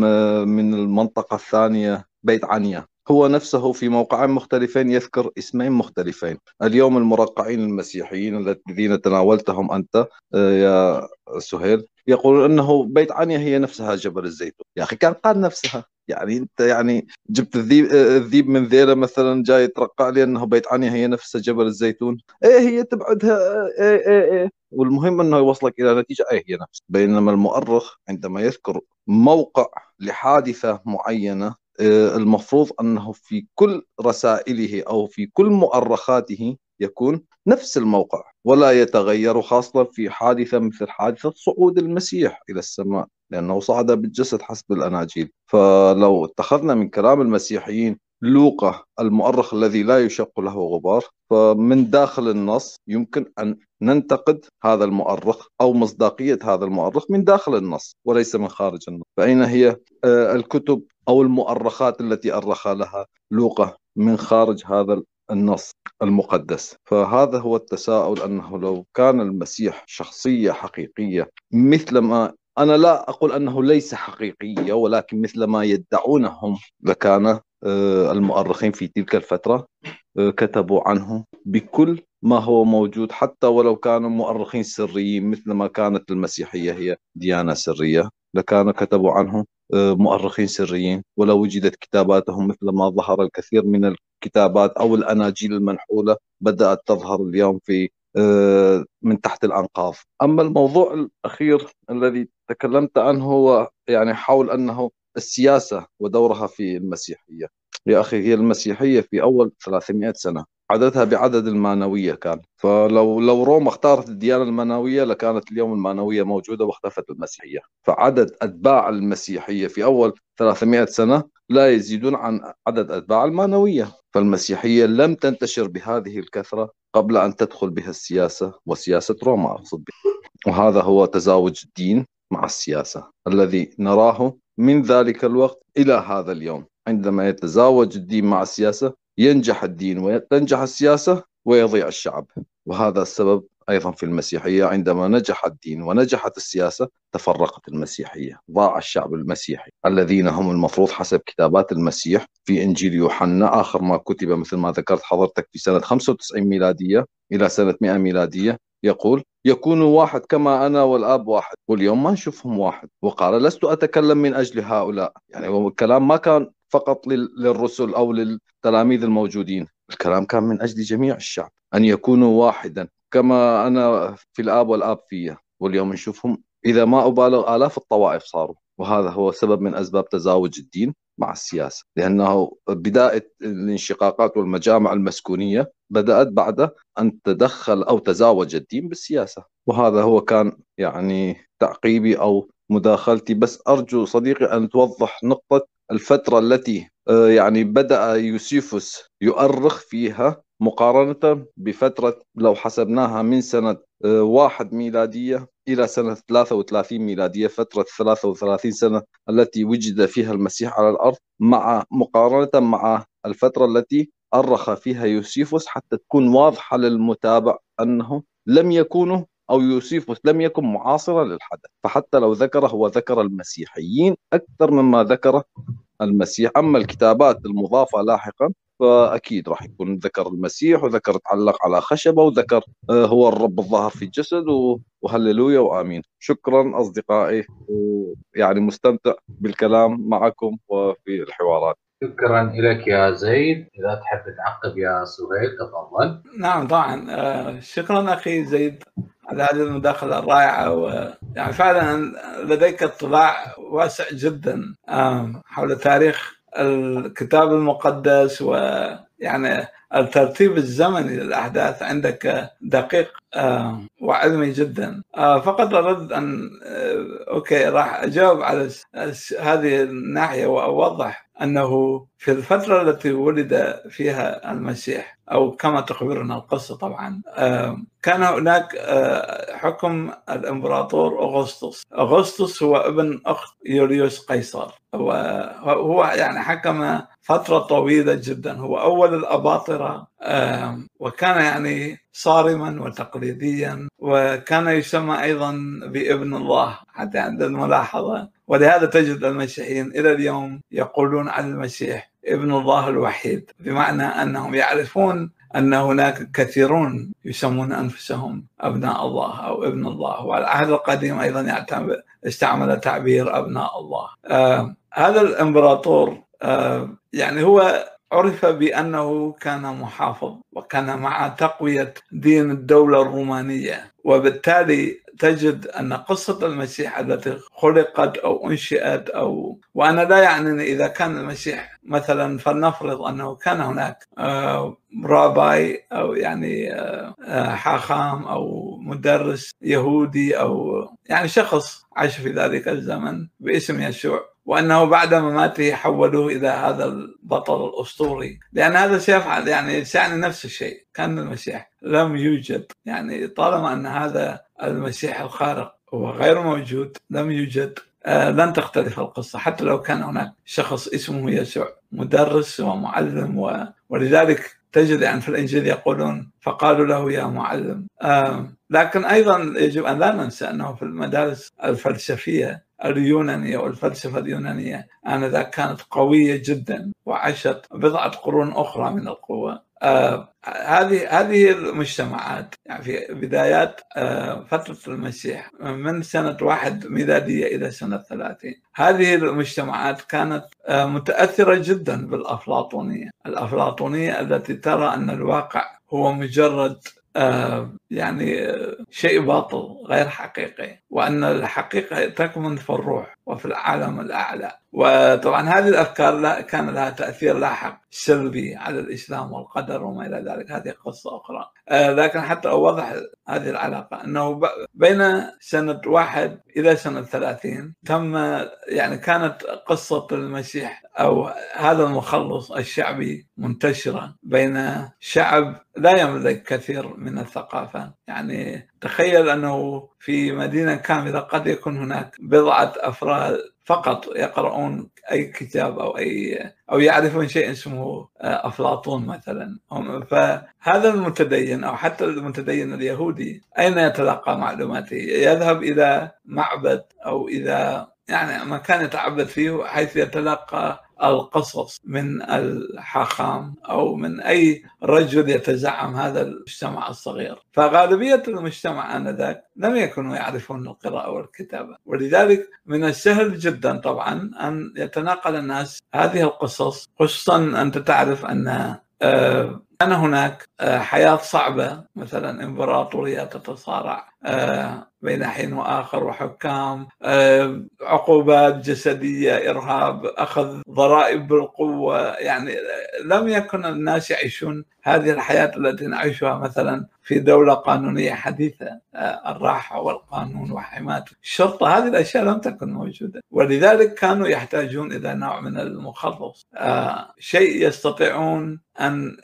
من المنطقة الثانية بيت عنيا؟ هو نفسه في موقعين مختلفين يذكر اسمين مختلفين. اليوم المرقعين المسيحيين الذين تناولتهم أنت آه، يا سهيل. يقولون أنه بيت عنيا هي نفسها جبل الزيتون. يا أخي كان قال نفسها. يعني أنت يعني جبت الذيب الذيب من ذيله مثلا جاي يترقع لي إنه بيت عنيا هي نفس جبل الزيتون. إيه هي تبعدها. إيه إيه إيه. والمهم إنه يوصلك إلى نتيجة. إيه هي نفس. بينما المؤرخ عندما يذكر موقع لحادثة معينة آه، المفروض أنه في كل رسائله أو في كل مؤرخاته يكون نفس الموقع ولا يتغير خاصة في حادثة مثل حادثة صعود المسيح إلى السماء لأنه صعد بالجسد حسب الأناجيل. فلو اتخذنا من كلام المسيحيين لوقا المؤرخ الذي لا يشق له غبار فمن داخل النص يمكن أن ننتقد هذا المؤرخ أو مصداقية هذا المؤرخ من داخل النص وليس من خارج النص. فأين هي آه، الكتب أو المؤرخات التي أرخ لها لوقا من خارج هذا النص المقدس. فهذا هو التساؤل أنه لو كان المسيح شخصية حقيقية مثل ما أنا لا أقول أنه ليس حقيقية ولكن مثل ما يدعونهم لكان آه، المؤرخين في تلك الفترة آه، كتبوا عنه بكل ما هو موجود حتى ولو كانوا مؤرخين سريين مثل ما كانت المسيحية هي ديانة سرية لكانوا كتبوا عنه مؤرخين سريين ولو وجدت كتاباتهم مثل ما ظهر الكثير من الكتابات أو الأناجيل المنحولة بدأت تظهر اليوم في آه، من تحت الأنقاض. أما الموضوع الأخير الذي تكلمت عنه هو يعني حول أنه السياسة ودورها في المسيحية. يا أخي هي المسيحية في أول 300 سنة. عددها بعدد المانوية كان. فلو لو روما اختارت الديانة المانوية لكانت اليوم المانوية موجودة واختفت المسيحية. فعدد أتباع المسيحية في أول 300 سنة لا يزيدون عن عدد أتباع المانوية. فالمسيحية لم تنتشر بهذه الكثرة قبل أن تدخل بها السياسة وسياسة روما. أقصد وهذا هو تزاوج الدين مع السياسة الذي نراه من ذلك الوقت إلى هذا اليوم. عندما يتزاوج الدين مع السياسة ينجح الدين وتنجح السياسة ويضيع الشعب. وهذا السبب أيضا في المسيحية. عندما نجح الدين ونجحت السياسة تفرقت المسيحية ضاع الشعب المسيحي. الذين هم المفروض حسب كتابات المسيح في إنجيل يوحنا آخر ما كتب مثل ما ذكرت حضرتك في سنة 95 ميلادية إلى سنة 100 ميلادية يقول يكون واحد كما أنا والآب واحد واليوم ما نشوفهم واحد. وقال لست أتكلم من أجل هؤلاء. يعني الكلام ما كان فقط للرسل أو للتلاميذ الموجودين الكلام كان من أجل جميع الشعب أن يكونوا واحدا كما أنا في الآب والآب فيا واليوم نشوفهم إذا ما أبالغ آلاف الطوائف صاروا وهذا هو سبب من أسباب تزاوج الدين. مع السياسة لأنه بداية الانشقاقات والمجامع المسكونية بدأت بعد أن تدخل أو تزاوج الدين بالسياسة. وهذا هو كان يعني تعقيبي أو مداخلتي. بس أرجو صديقي أن توضح نقطة الفترة التي آه، يعني بدأ يوسيفوس يؤرخ فيها مقارنة بفترة لو حسبناها من سنة آه، واحد ميلادية إلى سنة 33 ميلادية فترة 33 سنة التي وجد فيها المسيح على الأرض مع مقارنة مع الفترة التي أرخ فيها يوسيفوس حتى تكون واضحة للمتابع أنه لم يكونوا أو يوسيفوس لم يكن معاصرا للحدث فحتى لو ذكر هو ذكر المسيحيين أكثر مما ذكر المسيح. أما الكتابات المضافة لاحقا فأكيد راح يكون ذكر المسيح وذكر تعلق على خشبة وذكر آه، هو الرب الظاهر في الجسد وهللويا وآمين. شكرا أصدقائي ويعني مستمتع بالكلام معكم وفي الحوارات. شكرا لك يا زيد. إذا تحب تعقب يا سهيل تفضل. نعم طبعا. آه، شكرا أخي زيد على هذه المداخلة الرائعة ويعني فعلا لديك اطلاع واسع جدا حول تاريخ الكتاب المقدس ويعني الترتيب الزمني للأحداث عندك دقيق آه، وعلمي جدا. آه، فقط أرد أن أوكي راح أجاوب على هذه الناحية وأوضح أنه في الفترة التي ولد فيها المسيح أو كما تخبرنا القصة طبعا كان هناك حكم الإمبراطور أغسطس. أغسطس هو ابن أخت يوليوس قيصر هو يعني حكم فترة طويلة جدا. هو أول الأباطرة وكان يعني صارما وتقليديا وكان يسمى أيضا بابن الله. حتى عند الملاحظة. ولهذا تجد المسيحيين إلى اليوم يقولون عن المسيح ابن الله الوحيد بمعنى أنهم يعرفون أن هناك كثيرون يسمون أنفسهم أبناء الله أو ابن الله. والعهد القديم أيضا استعمل تعبير أبناء الله. آه هذا الإمبراطور آه يعني هو عرف بأنه كان محافظ وكان مع تقوية دين الدولة الرومانية وبالتالي تجد أن قصة المسيح التي خلقت أو أنشئت أو وأنا لا يعني إذا كان المسيح مثلا فلنفرض أنه كان هناك آه، راباي أو يعني آه، آه، حاخام أو مدرس يهودي أو يعني شخص عاش في ذلك الزمن باسم يسوع وأنه بعد مماته حولوه إلى هذا البطل الأسطوري. لأن هذا سيفعل يعني سيعني نفس الشيء. كان المسيح لم يوجد. يعني طالما أن هذا المسيح الخارق هو غير موجود لم يوجد آه لن تختلف القصة. حتى لو كان هناك شخص اسمه يسوع مدرس ومعلم و... ولذلك تجد يعني في الإنجيل يقولون فقالوا له يا معلم. آه لكن أيضا يجب أن لا ننسى أنه في المدارس الفلسفية اليونانية والفلسفة اليونانية آنذاك كانت قوية جدا وعاشت بضعة قرون أخرى من القوة. آه هذه هذه المجتمعات يعني في بدايات آه فترة المسيح من سنة واحد ميلادية إلى سنة ثلاثين. هذه المجتمعات كانت آه متأثرة جدا بالأفلاطونية. الأفلاطونية التي ترى أن الواقع هو مجرد يعني شيء باطل غير حقيقي وأن الحقيقة تكمن في الروح وفي العالم الأعلى. وطبعا هذه الأفكار كان لها تأثير لاحق سلبي على الإسلام والقدر وما إلى ذلك. هذه قصة أخرى. آه، لكن حتى أوضح هذه العلاقة أنه بين سنة واحد إلى سنة ثلاثين تم يعني كانت قصة المسيح أو هذا المخلص الشعبي منتشرة بين شعب لا يملك كثير من الثقافة. يعني تخيل أنه في مدينة كاملة قد يكون هناك بضعة أفراد فقط يقرؤون أي كتاب أو اي أو يعرفون شيء اسمه آه، أفلاطون مثلا فهذا المتدين أو حتى المتدين اليهودي أين يتلقى معلوماته؟ يذهب إلى معبد أو إلى يعني مكان يتعبد فيه حيث يتلقى القصص من الحاخام أو من أي رجل يتزعم هذا المجتمع الصغير. فغالبية المجتمع آنذاك لم يكونوا يعرفون القراءة والكتابة. ولذلك من السهل جدا طبعا أن يتناقل الناس هذه القصص خصوصا أنت تعرف أن آه، كان هناك حياة صعبة. مثلا إمبراطورية تتصارع آه، بين حين وآخر وحكام آه، عقوبات جسدية إرهاب أخذ ضرائب بالقوة. يعني لم يكن الناس يعيشون هذه الحياة التي نعيشها مثلا في دولة قانونية حديثة آه، الراحة والقانون وحمايه الشرطة هذه الأشياء لم تكن موجودة. ولذلك كانوا يحتاجون إلى نوع من المخلص. شيء يستطيعون أن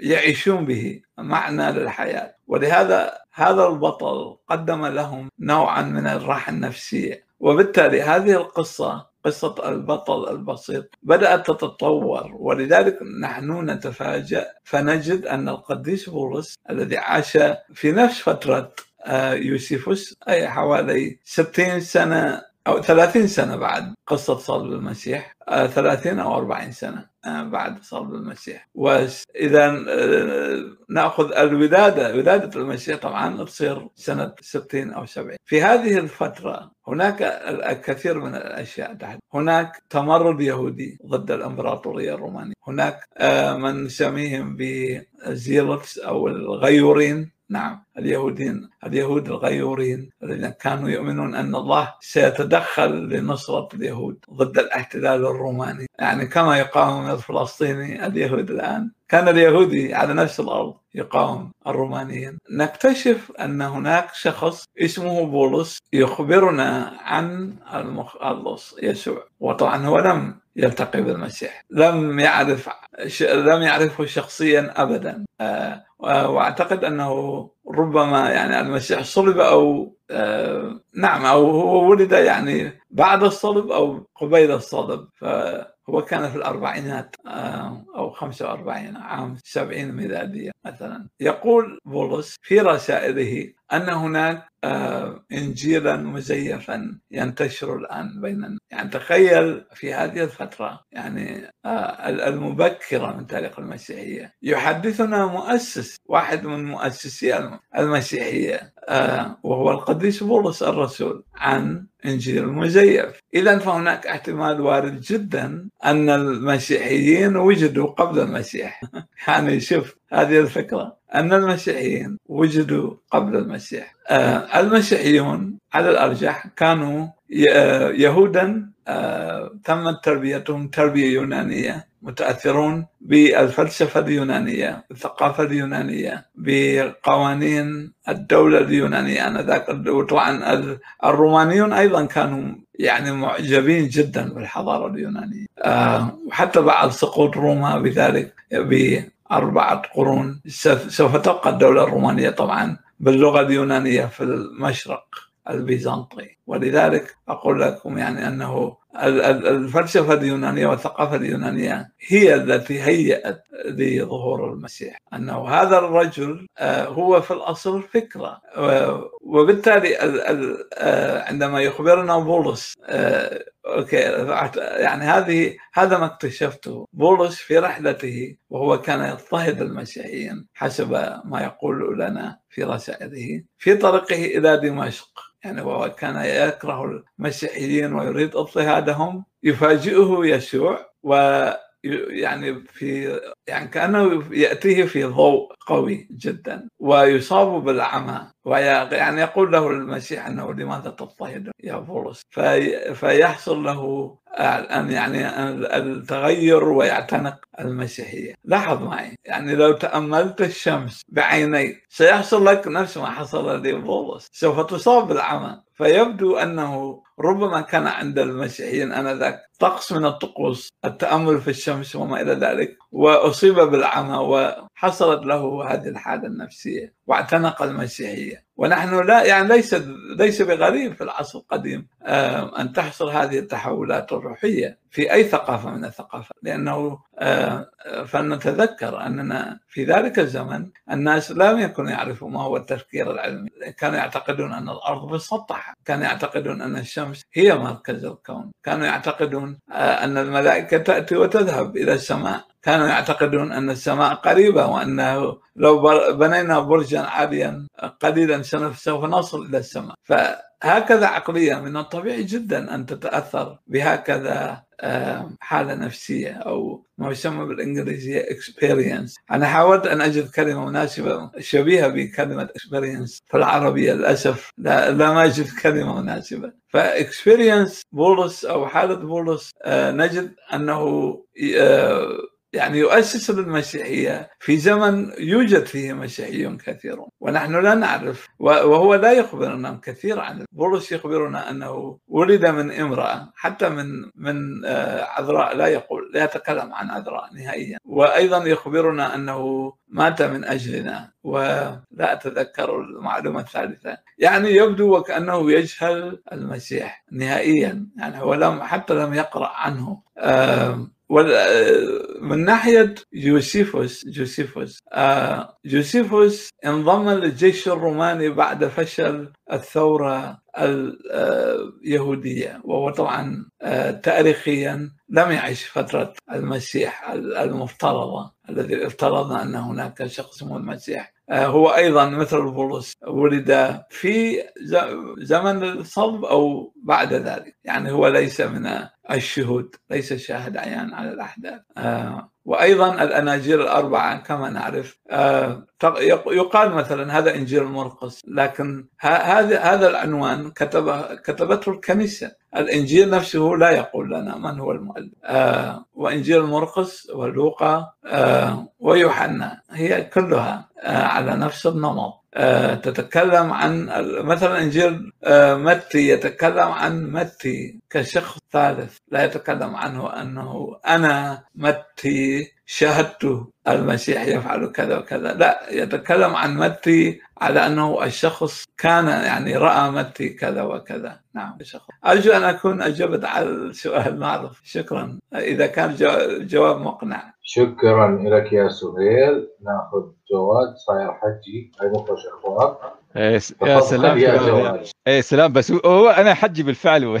يعيشون به معنى للحياة. ولهذا هذا البطل قدم لهم نوعا من الراحة النفسية. وبالتالي هذه القصة قصة البطل البسيط بدأت تتطور. ولذلك نحن نتفاجأ فنجد أن القديس بولس الذي عاش في نفس فترة آه، يوسيفوس أي حوالي 60 سنة أو 30 سنة بعد قصة صلب المسيح 30 أو 40 سنة. آه، بعد صلب المسيح. وإذا آه، نأخذ الولادة ولادة المسيح طبعا تصير سنة 60 أو 70 في هذه الفترة هناك الكثير من الأشياء تحت هناك تمرد يهودي ضد الإمبراطورية الرومانية. هناك آه، من نسميهم بزيلوتس أو الغيورين. نعم اليهودين اليهود الغيورين الذين كانوا يؤمنون أن الله سيتدخل لنصرة اليهود ضد الاحتلال الروماني. يعني كما يقاوم الفلسطيني اليهود الآن. كان اليهودي على نفس الأرض يقاوم الرومانيين. نكتشف أن هناك شخص اسمه بولس يخبرنا عن المخلص يسوع. وطبعا هو لم يلتقي بالمسيح. لم يعرف لم يعرفه شخصيا ابدا. آه، وأعتقد أنه ربما يعني المسيح صلب أو آه، نعم أو هو ولد يعني بعد الصلب أو قبيل الصلب فهو كان في الأربعينات آه، أو 45 عام 70 ميلادية مثلا. يقول بولس في رسائله أن هناك آه، انجيلا مزيفا ينتشر الآن بيننا يعني تخيل في هذه الفترة يعني المبكرة من تاريخ المسيحية. يحدثنا مؤسس واحد من مؤسسي المسيحية وهو القديس بولس الرسول عن إنجيل مزيف اذا فهناك احتمال وارد جدا أن المسيحيين وجدوا قبل المسيح. يعني شوف هذه الفكرة. أن المسيحيين وجدوا قبل المسيح. آه، المسيحيون على الأرجح كانوا يهودا آه، تمت تربيتهم تربية يونانية متأثرون بالفلسفة اليونانية الثقافة اليونانية بقوانين الدولة اليونانية. آنذاك وطبعا الرومانيون أيضا كانوا يعني معجبين جدا بالحضارة اليونانية. آه، وحتى بعد سقوط روما بذلك بأربعة قرون. سوف تبقى الدولة الرومانية طبعا باللغة اليونانية في المشرق. البيزنطي. ولذلك أقول لكم يعني أنه الفلسفة اليونانية والثقافة اليونانية هي التي هيأت لظهور المسيح. أنه هذا الرجل آه، هو في الأصل فكرة. وبالتالي آه، عندما يخبرنا بولس آه، أوكي يعني هذه هذا ما اكتشفته. بولس في رحلته وهو كان يضطهد المسيحيين حسب ما يقول لنا في رسائله في طريقه إلى دمشق. يعني وهو كان يكره المسيحيين ويريد اضطهادهم يفاجئه يسوع و يعني في يعني كأنه يأتيه في ضوء قوي جدا ويصاب بالعمى ويعني يقول له المسيح أنه لماذا تضطهد يا بولس؟ في فيحصل له أن يعني التغير ويعتنق المسيحية. لاحظ معي يعني لو تأملت الشمس بعيني سيحصل لك نفس ما حصل لبولس. سوف تصاب بالعمى. فيبدو أنه ربما كان عند المسيحيين آنذاك طقس من الطقوس التأمل في الشمس وما إلى ذلك وأصيب بالعمى وحصلت له هذه الحالة النفسية واعتنق المسيحية. ونحن لا يعني ليس ليس بغريب في العصر القديم آه، أن تحصل هذه التحولات الروحية في أي ثقافة من الثقافات لأنه آه، فلنتذكر أننا في ذلك الزمن الناس لم يكونوا يعرفوا ما هو التفكير العلمي كانوا يعتقدون أن الأرض مسطحة كانوا يعتقدون أن الشمس هي مركز الكون. كانوا يعتقدون آه، أن الملائكة تأتي وتذهب إلى السماء. كانوا يعتقدون أن السماء قريبة وأنه لو بنينا برجا عاليا قليلا سوف نصل إلى السماء. فهكذا عقلية من الطبيعي جدا أن تتأثر بهكذا حالة نفسية أو ما يسمى بالإنجليزية experience. أنا حاولت أن أجد كلمة مناسبة شبيهة بكلمة experience في العربية للأسف لا, لا ما أجد كلمة مناسبة. فإكسبيرينس بولس أو حالة بولس آه، نجد أنه آه، يعني يؤسس للمسيحية في زمن يوجد فيه مسيحيون كثيرون ونحن لا نعرف وهو لا يخبرنا كثير عن بولس يخبرنا أنه ولد من امرأة حتى من من آه، عذراء لا يقول لا يتكلم عن عذراء نهائيا. وأيضا يخبرنا أنه مات من أجلنا ولا أتذكر المعلومة الثالثة. يعني يبدو وكأنه يجهل المسيح نهائيا. يعني هو لم حتى لم يقرأ عنه. من ناحية جوسيفوس جوسيفوس آه، جوسيفوس انضم للجيش الروماني بعد فشل الثورة اليهودية وهو طبعا آه، تاريخيا لم يعش فترة المسيح المفترضة الذي افترضنا أن هناك شخص اسمه المسيح. آه، هو أيضا مثل بولس ولد في زمن الصلب أو بعد ذلك يعني هو ليس من الشهود ليس شاهد عيان على الأحداث. آه، وأيضا الاناجيل الأربعة كما نعرف آه، يقال مثلا هذا إنجيل مرقس لكن هذا هذا العنوان كتبه كتبته الكنيسة. الإنجيل نفسه لا يقول لنا من هو المؤلف. آه وإنجيل مرقس ولوقا آه ويوحنا هي كلها آه على نفس النمط. آه تتكلم عن مثلا إنجيل آه متي يتكلم عن متي كشخص ثالث لا يتكلم عنه أنه أنا متي شاهدت المسيح يفعل كذا وكذا. لا يتكلم عن متي على أنه الشخص كان يعني رأى متي كذا وكذا. نعم الشخص. أرجو أن أكون اجبت على السؤال معروف شكرا. إذا كان جواب مقنع. شكرا لك يا سهيل. نأخذ جواد صاير حجي. هاي نخرج اخوان إيه يا سلام يا جواد إيه سلام بس هو أنا حجي بالفعل.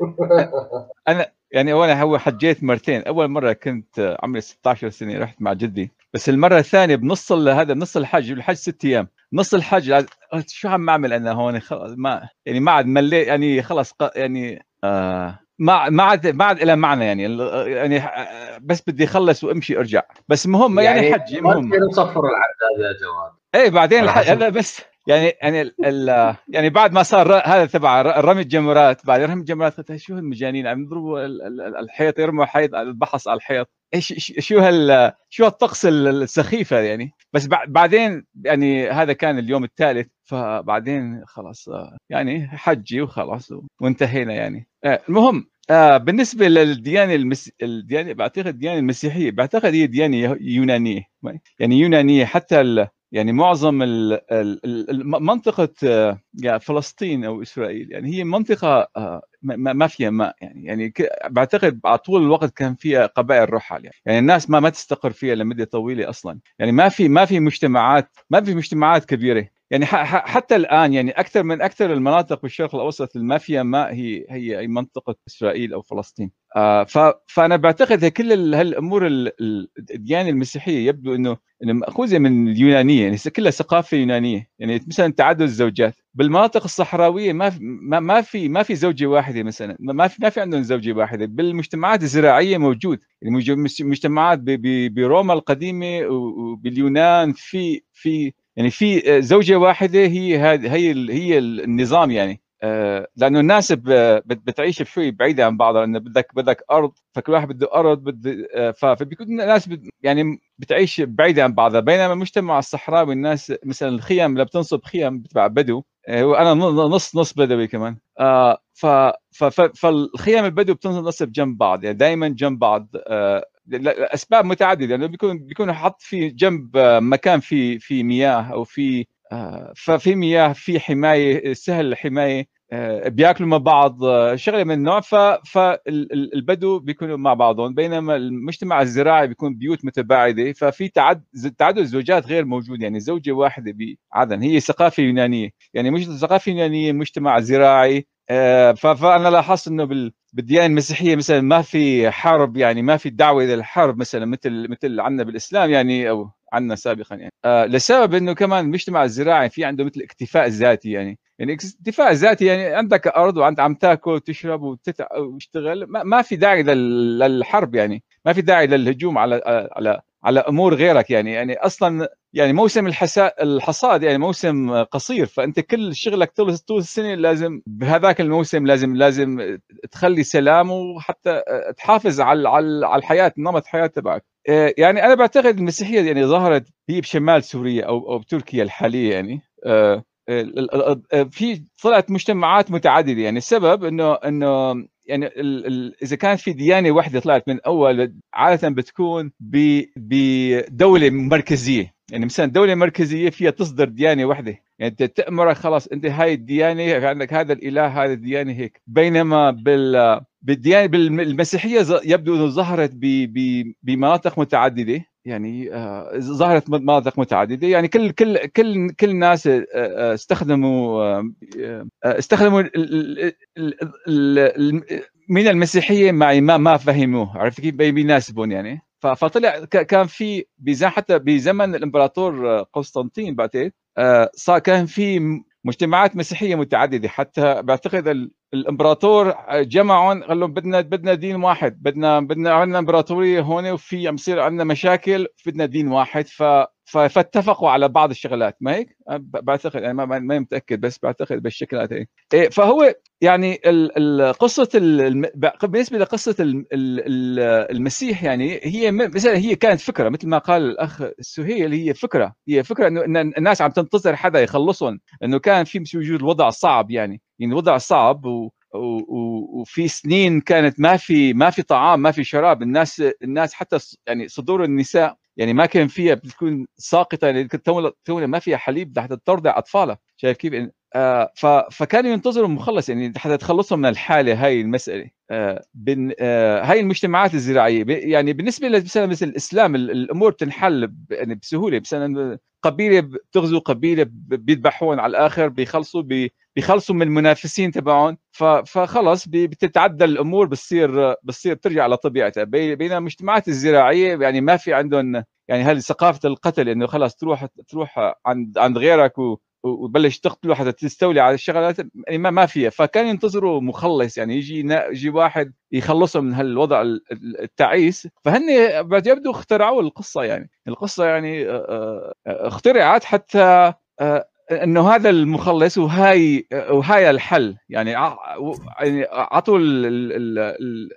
أنا يعني أولا هو حجيت مرتين. أول مرة كنت عمري 16 سنة رحت مع جدي. بس المرة الثانية بنص هذا نص الحج الحج ست أيام. نص الحج قلت شو عم أعمل أنا هون؟ ما يعني ما عاد مليت يعني خلص يعني آه ما ما عاد ما عاد لها معنى يعني. يعني بس بدي اخلص وأمشي ارجع بس مهم يعني, يعني حج مهم. ما تصفر العداد يا جواد إيه بعدين هذا بس يعني يعني ال يعني بعد ما صار هذا تبع رمي الجمرات بعد رمي الجمرات قلت شو هالمجانين؟ عم يضربوا الحيط يرموا حيط البحص على الحيط. إيش شو هال شو هالطقس السخيفة يعني؟ بس بعدين يعني هذا كان اليوم الثالث فبعدين خلاص يعني حجي وخلاص وانتهينا يعني. آه، المهم آه بالنسبة للديانة المس... الديانه بعتقد الديانة المسيحية بعتقد هي ديانة يونانية يعني يونانية. حتى ال... يعني معظم منطقة يعني فلسطين أو إسرائيل يعني هي منطقة آه، ما فيها ماء يعني يعني بعتقد على طول الوقت كان فيها قبائل رحل يعني, يعني الناس ما ما تستقر فيها لمدة طويلة أصلا يعني ما في ما في مجتمعات ما في مجتمعات كبيرة يعني حتى الآن يعني أكثر من أكثر المناطق بالشرق الأوسط اللي ما فيها ماء هي هي منطقة إسرائيل أو فلسطين. آه فأنا بعتقد كل هالأمور الديانة المسيحية يبدو إنه إنه مأخوذة من اليونانية يعني كلها ثقافة يونانية. يعني مثلا تعدد الزوجات. بالمناطق الصحراوية ما في ما في ما في زوجة واحدة مثلا. ما في ما في عندهم زوجة واحدة. بالمجتمعات الزراعية موجود. يعني مجتمعات بروما القديمة وباليونان في في يعني في زوجة واحدة هي هي هي النظام يعني. آه، لأنه الناس بتعيش شوي بعيدة عن بعضها لأنه بدك بدك أرض فكل واحد بده أرض بده آه، فبيكون الناس يعني بتعيش بعيدة عن بعضها. بينما المجتمع الصحراوي الناس مثلا الخيم اللي بتنصب خيم بتبع بدو آه، وأنا نص نص بدوي كمان. ف فالخيم البدو بتنصب جنب بعض يعني دائما جنب بعض. لاسباب متعددة لأنه بيكون بيكون حط في جنب مكان في في مياه أو في ففي مياه في حماية سهل الحمايه آه، بياكلوا مع بعض آه، شغلة من النوع. فالبدو بيكونوا مع بعضهم بينما المجتمع الزراعي بيكون بيوت متباعدة. ففي تعد تعدد زوجات غير موجود. يعني زوجة واحدة بعدن هي ثقافة يونانية. يعني مش ثقافة يونانية مجتمع زراعي. آه، فأنا لاحظت إنه بالديانة المسيحية مثلا ما في حرب يعني ما في دعوة إلى الحرب مثلا مثل مثل عندنا بالإسلام يعني أو عندنا سابقا يعني. آه لسبب إنه كمان المجتمع الزراعي في عنده مثل اكتفاء ذاتي يعني. يعني اكتفاء ذاتي يعني عندك أرض وانت عم تاكل وتشرب وتشتغل ما, في داعي للحرب يعني. ما في داعي للهجوم على على على أمور غيرك يعني. يعني أصلا يعني موسم الحصاد يعني موسم قصير. فأنت كل شغلك طول طول السنة لازم بهذاك الموسم لازم لازم تخلي سلام وحتى تحافظ على على الحياة نمط الحياة تبعك. آه، يعني أنا بعتقد المسيحية يعني ظهرت هي بشمال سوريا أو أو بتركيا الحالية يعني. آه، في طلعت مجتمعات متعددة. يعني السبب إنه إنه يعني إذا كانت في ديانة واحدة طلعت من اول عادة بتكون بدولة مركزية. يعني مثلا دولة مركزية فيها تصدر ديانة واحدة يعني أنت تامرك خلاص أنت هاي الديانة عندك هذا الإله هذا الديانة هيك. بينما بال بالديانة بالمسيحية يبدو إنه ظهرت بمناطق متعددة. يعني آه، ظهرت مناطق متعددة. يعني كل كل كل كل الناس آه، آه، استخدموا استخدموا من المسيحية معي ما ما فهموه. عرفت كيف؟ بيناسبون يعني. فطلع كان في حتى بزمن الإمبراطور قسطنطين بعتقد صار كان في مجتمعات مسيحية متعددة. حتى بعتقد الامبراطور جمعهم قال لهم بدنا بدنا دين واحد بدنا بدنا عندنا امبراطورية هون وفي عم يصير عندنا مشاكل بدنا دين واحد. ف فاتفقوا على بعض الشغلات. ما هيك؟ بعتقد أنا ما ما متأكد بس بعتقد بالشكل هذا إيه فهو يعني قصة بالنسبة لقصة المسيح يعني هي مثلا هي كانت فكرة مثل ما قال الأخ سهيل هي فكرة. هي فكرة إنه الناس عم تنتظر حدا يخلصهم إنه كان في وجود الوضع صعب يعني. يعني الوضع صعب و وفي سنين كانت ما في ما في طعام ما في شراب. الناس الناس حتى يعني صدور النساء يعني ما كان فيها بتكون ساقطة يعني تو ما فيها حليب حتى ترضع اطفالها شايف كيف؟ آه فكانوا ينتظروا مخلص يعني حتى تخلصهم من الحالة هاي المسألة. بن آه هاي المجتمعات الزراعية يعني بالنسبة مثلا مثل الإسلام الأمور تنحل يعني بسهولة مثلا قبيلة بتغزو قبيلة بيذبحون على الآخر بيخلصوا بي بيخلصوا من المنافسين تبعهم فخلص بتتعدل الأمور بتصير بتصير بترجع لطبيعتها. بينما المجتمعات الزراعية يعني ما في عندهم يعني هذه ثقافة القتل إنه خلص تروح تروح عند عند غيرك وبلش تقتله حتى تستولي على الشغلات يعني ما ما فيها. فكان ينتظروا مخلص يعني يجي يجي واحد يخلصهم من هالوضع التعيس. فهن يبدو اخترعوا القصة يعني. القصة يعني اخترعت حتى إنه هذا المخلص وهاي وهاي الحل. يعني يعني اعطوا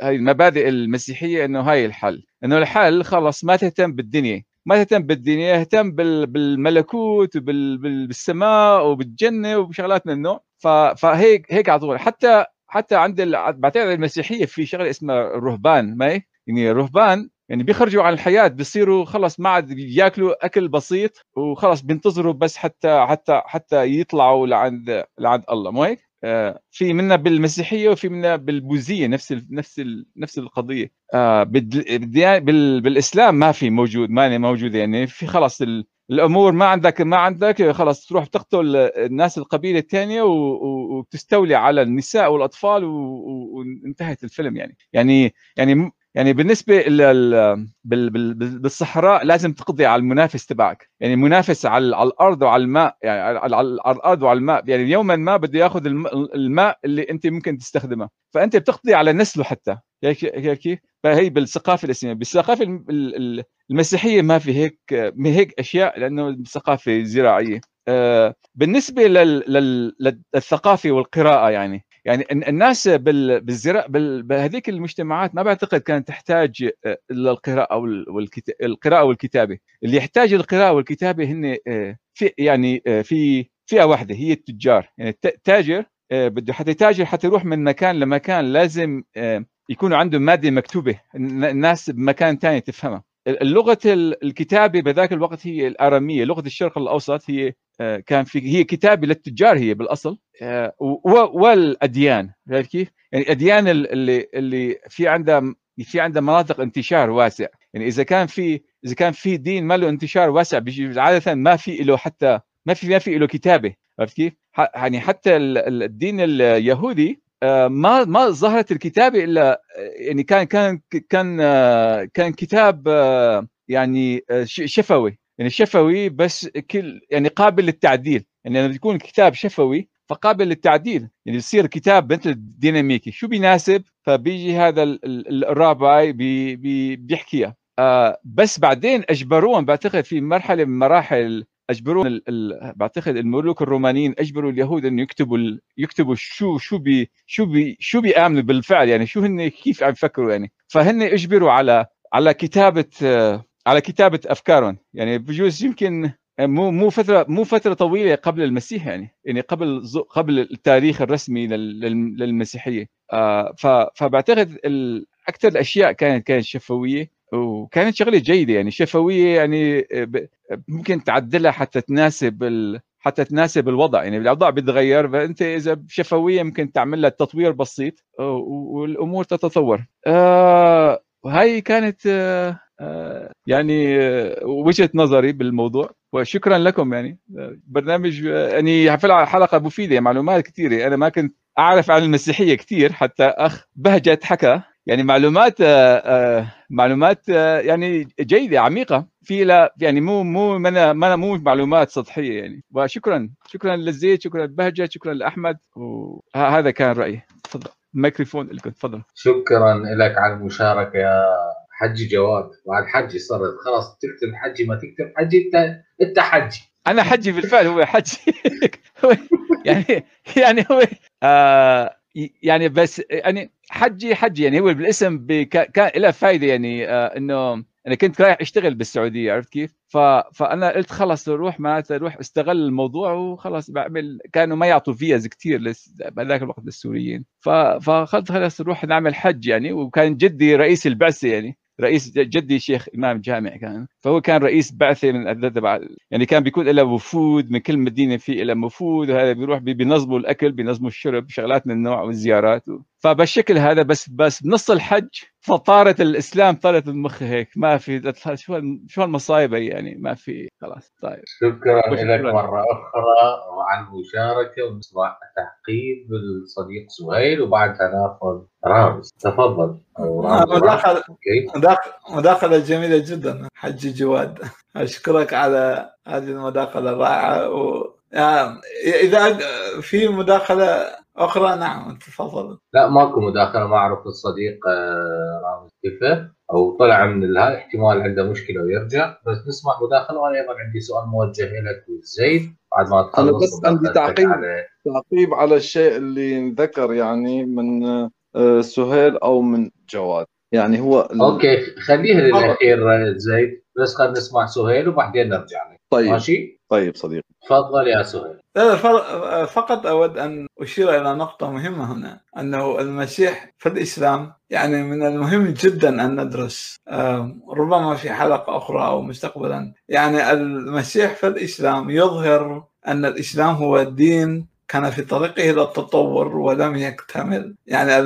هاي المبادئ المسيحية إنه هاي الحل. إنه الحل خلص ما تهتم بالدنيا. ما تهتم بالدنيا اهتم بالملكوت وبالسماء وبالجنة وبشغلات من النوع. فهيك هيك على طول. حتى حتى عند بعتقد المسيحية في شغلة اسمها الرهبان ما يعني الرهبان يعني بيخرجوا عن الحياة بيصيروا خلص ما عاد ياكلوا أكل بسيط وخلص بينتظروا بس حتى حتى حتى يطلعوا لعند لعند الله مو هيك؟ في منا بالمسيحية وفي منا بالبوذية نفس ال نفس ال نفس القضية. آه بال بالإسلام ما في موجود ما موجود يعني. في خلص الأمور ما عندك ما عندك خلاص تروح تقتل الناس القبيلة الثانية وتستولي على النساء والأطفال وانتهت الفيلم يعني. يعني يعني يعني بالنسبة لل... بالصحراء لازم تقضي على المنافس تبعك. يعني منافس على, على الأرض وعلى الماء يعني على, الأرض وعلى الماء. يعني يوما ما بده يأخذ الماء اللي أنت ممكن تستخدمه. فأنت بتقضي على نسله حتى. كيف فهي بالثقافة الإسلامية. بالثقافة المسيحية ما في هيك ما هيك أشياء لأنه ثقافة زراعية. آه، بالنسبة للثقافة والقراءة يعني. يعني الناس بالزراعه بهذيك المجتمعات ما بعتقد كانت تحتاج آه، للقراءه والقراءه والكتابة. اللي يحتاج القراءة والكتابة هن آه، في يعني في فئة واحدة هي التجار. يعني التاجر بده حتى يتاجر حتى يروح من مكان لمكان لازم يكون عنده مادة مكتوبة الناس بمكان ثاني تفهمها. اللغة الكتابة بذاك الوقت هي الأرامية لغة الشرق الأوسط هي آه، كان في هي كتابة للتجار هي بالأصل آه، والأديان كيف؟ يعني الأديان اللي اللي في عندها في عندها مناطق انتشار واسع يعني إذا كان في إذا كان في دين ما له انتشار واسع عادة ما في له حتى ما في ما في له كتابة عرفت كيف؟ يعني حتى الدين اليهودي ما ما ظهرت الكتابه إلا يعني كان كان كان كان كتاب يعني شفوي. يعني شفوي بس كل يعني قابل للتعديل. يعني لما يكون كتاب شفوي فقابل للتعديل. يعني يصير كتاب مثل ديناميكي شو بيناسب؟ فبيجي هذا الراباي بي بي بيحكيها. آه بس بعدين أجبروهم بعتقد في مرحلة من مراحل أجبروا ال ال بعتقد الملوك الرومانيين أجبروا اليهود انه يكتبوا ال يكتبوا شو شو بي شو بي شو بيأمنوا بالفعل يعني شو هن كيف عم يفكروا يعني. فهن أجبروا على على كتابة على كتابة أفكارهم. يعني بجوز يمكن مو مو فترة مو فترة طويلة قبل المسيح يعني يعني قبل قبل التاريخ الرسمي للمسيحية. آه فبعتقد أكثر الأشياء كانت كانت شفوية. وكانت شغلة جيدة يعني شفوية يعني ممكن تعدلها حتى تناسب ال... حتى تناسب الوضع يعني الأوضاع بتتغير فأنت إذا شفويه ممكن تعمل لها تطوير بسيط والأمور تتطور. آه وهي كانت آه آه، يعني آه، وجهة نظري بالموضوع وشكرا لكم يعني. برنامج يعني حلقة مفيدة معلومات كثيرة أنا ما كنت أعرف عن المسيحية كثير حتى أخ بهجت حكى. يعني معلومات آه، آه، معلومات آه، يعني جيدة عميقة. في لا يعني مو مو من مو معلومات سطحية يعني. وشكرا شكرا للزيت شكرا لبهجه شكرا لأحمد. وهذا كان رأيي. تفضل. الميكروفون لكم. تفضل. شكرا لك على المشاركة يا حجي جواد. بعد حجي صرت. خلاص تكتب حجي ما تكتب حجي انت انت حجي. أنا حجي بالفعل هو حجي. يعني يعني هو آه يعني بس يعني حجي حجي يعني هو بالاسم كان له فائده يعني آه إنه أنا كنت رايح أشتغل بالسعودية عرفت كيف؟ ف... فأنا قلت خلص روح معناته روح استغل الموضوع وخلص بعمل كانوا ما يعطوا فيز كثير لس... بهذاك الوقت للسوريين ف... فقلت خلص نروح نعمل حج يعني وكان جدي رئيس البعثة يعني رئيس جدي شيخ إمام جامع كان. فهو كان رئيس بعثة من تبع يعني كان بيكون له وفود من كل مدينة في له وفود وهذا بيروح بينظموا الأكل بينظموا الشرب شغلات من النوع والزيارات فبالشكل هذا بس بس بنص الحج فطارت الإسلام طارت المخ هيك. ما في شو شو المصايب يعني؟ ما في خلاص طيب. شكرا لك مرة أخرى وعلى المشاركه ونسمع تعقيب الصديق سهيل وبعدها ناخذ رامز. تفضل. مداخله مداخلة جميلة جدا حجي جواد. أشكرك على هذه المداخلة الرائعة. و يعني إذا في مداخلة أخرى نعم تفضل. لا ماكو مداخله ما أعرف الصديق آه، رامز كيف أو طلع من الهاي احتمال عنده مشكلة ويرجع. بس نسمع مداخله وأنا أيضا عندي سؤال موجه لك وزيد بعد ما تخلص أنا بس عندي تعقيب على... تعقيب على الشيء اللي انذكر يعني من آه، سهيل أو من جواد. يعني هو أوكي خليها للأخير زيد بس خلينا نسمع سهيل وبعدين نرجع لك. طيب. ماشي؟ طيب صديقي. تفضل يا سهيل. فقط أود أن أشير إلى نقطة مهمة هنا أنه المسيح في الإسلام يعني من المهم جدا أن ندرس ربما في حلقة أخرى أو مستقبلا يعني المسيح في الإسلام يظهر أن الإسلام هو الدين كان في طريقه إلى التطور ولم يكتمل يعني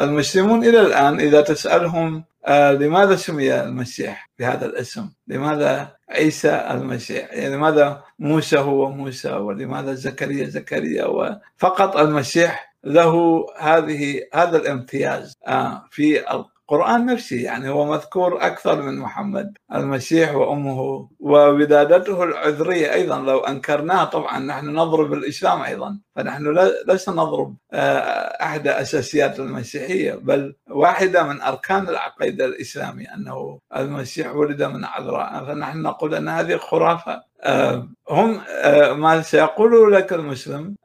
المسلمون إلى الآن إذا تسألهم آه، لماذا سمي المسيح بهذا الاسم؟ لماذا عيسى المسيح؟ يعني لماذا موسى هو موسى ولماذا زكريا زكريا وفقط المسيح له هذه هذا الامتياز آه، في القرآن نفسه يعني هو مذكور أكثر من محمد المسيح وأمه وولادته العذرية أيضا. لو أنكرناها طبعا نحن نضرب الإسلام أيضا. فنحن لسنا نضرب آه، أحد أساسيات المسيحية بل واحدة من أركان العقيدة الإسلامية أنه المسيح ولد من عذراء. فنحن نقول أن هذه خرافة. هم آه، ما سيقول لك المسلم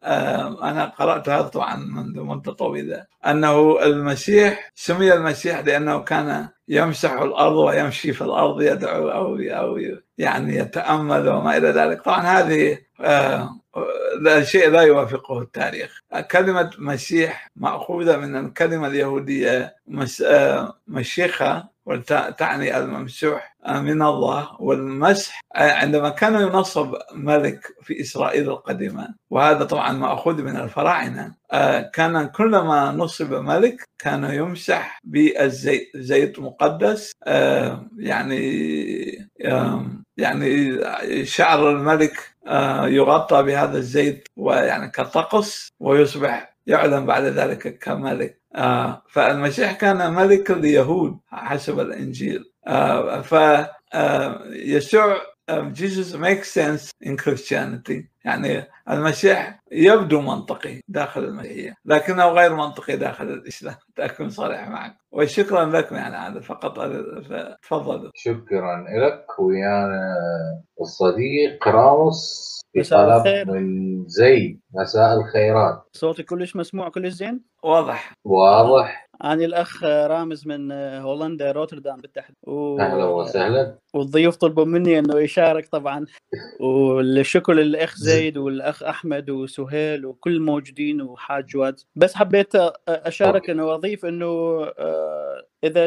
أنا قرأت هذا طبعا منذ مدة طويلة أنه المسيح سمي المسيح لأنه كان يمسح الأرض ويمشي في الأرض يدعو أو أو يعني يتأمل وما إلى ذلك. طبعا هذه آه شيء لا يوافقه التاريخ. كلمة مسيح مأخوذة من الكلمة اليهودية آه، مشيخة وتعني الممسوح من الله والمسح. عندما كان ينصب ملك في إسرائيل القديمة وهذا طبعا مأخوذ من الفراعنة كان كلما نصب ملك كان يمسح بالزيت زيت مقدس يعني يعني شعر الملك يغطى بهذا الزيت ويعني كطقس ويصبح يعلم بعد ذلك كملك. آه فالمسيح كان ملك اليهود حسب الإنجيل. آه ف آه Jesus makes sense in Christianity. يعني المسيح يبدو منطقي داخل المسيحية لكنه غير منطقي داخل الإسلام. أكون صريح معك. وشكرا لكم يعني هذا فقط تفضل. شكرا لك. ويانا الصديق راموس مساء الخير. من زيد. مساء الخيرات. صوتي كلش مسموع كلش زين؟ واضح. واضح. أنا الأخ رامز من هولندا روتردام بالتحديد. و... أهلا وسهلا. والضيوف طلبوا مني أنه يشارك طبعا. والشكر للأخ زيد والأخ أحمد وسهيل وكل الموجودين وحاج جواد. بس حبيت أشارك أنه وأضيف أنه آه، إذا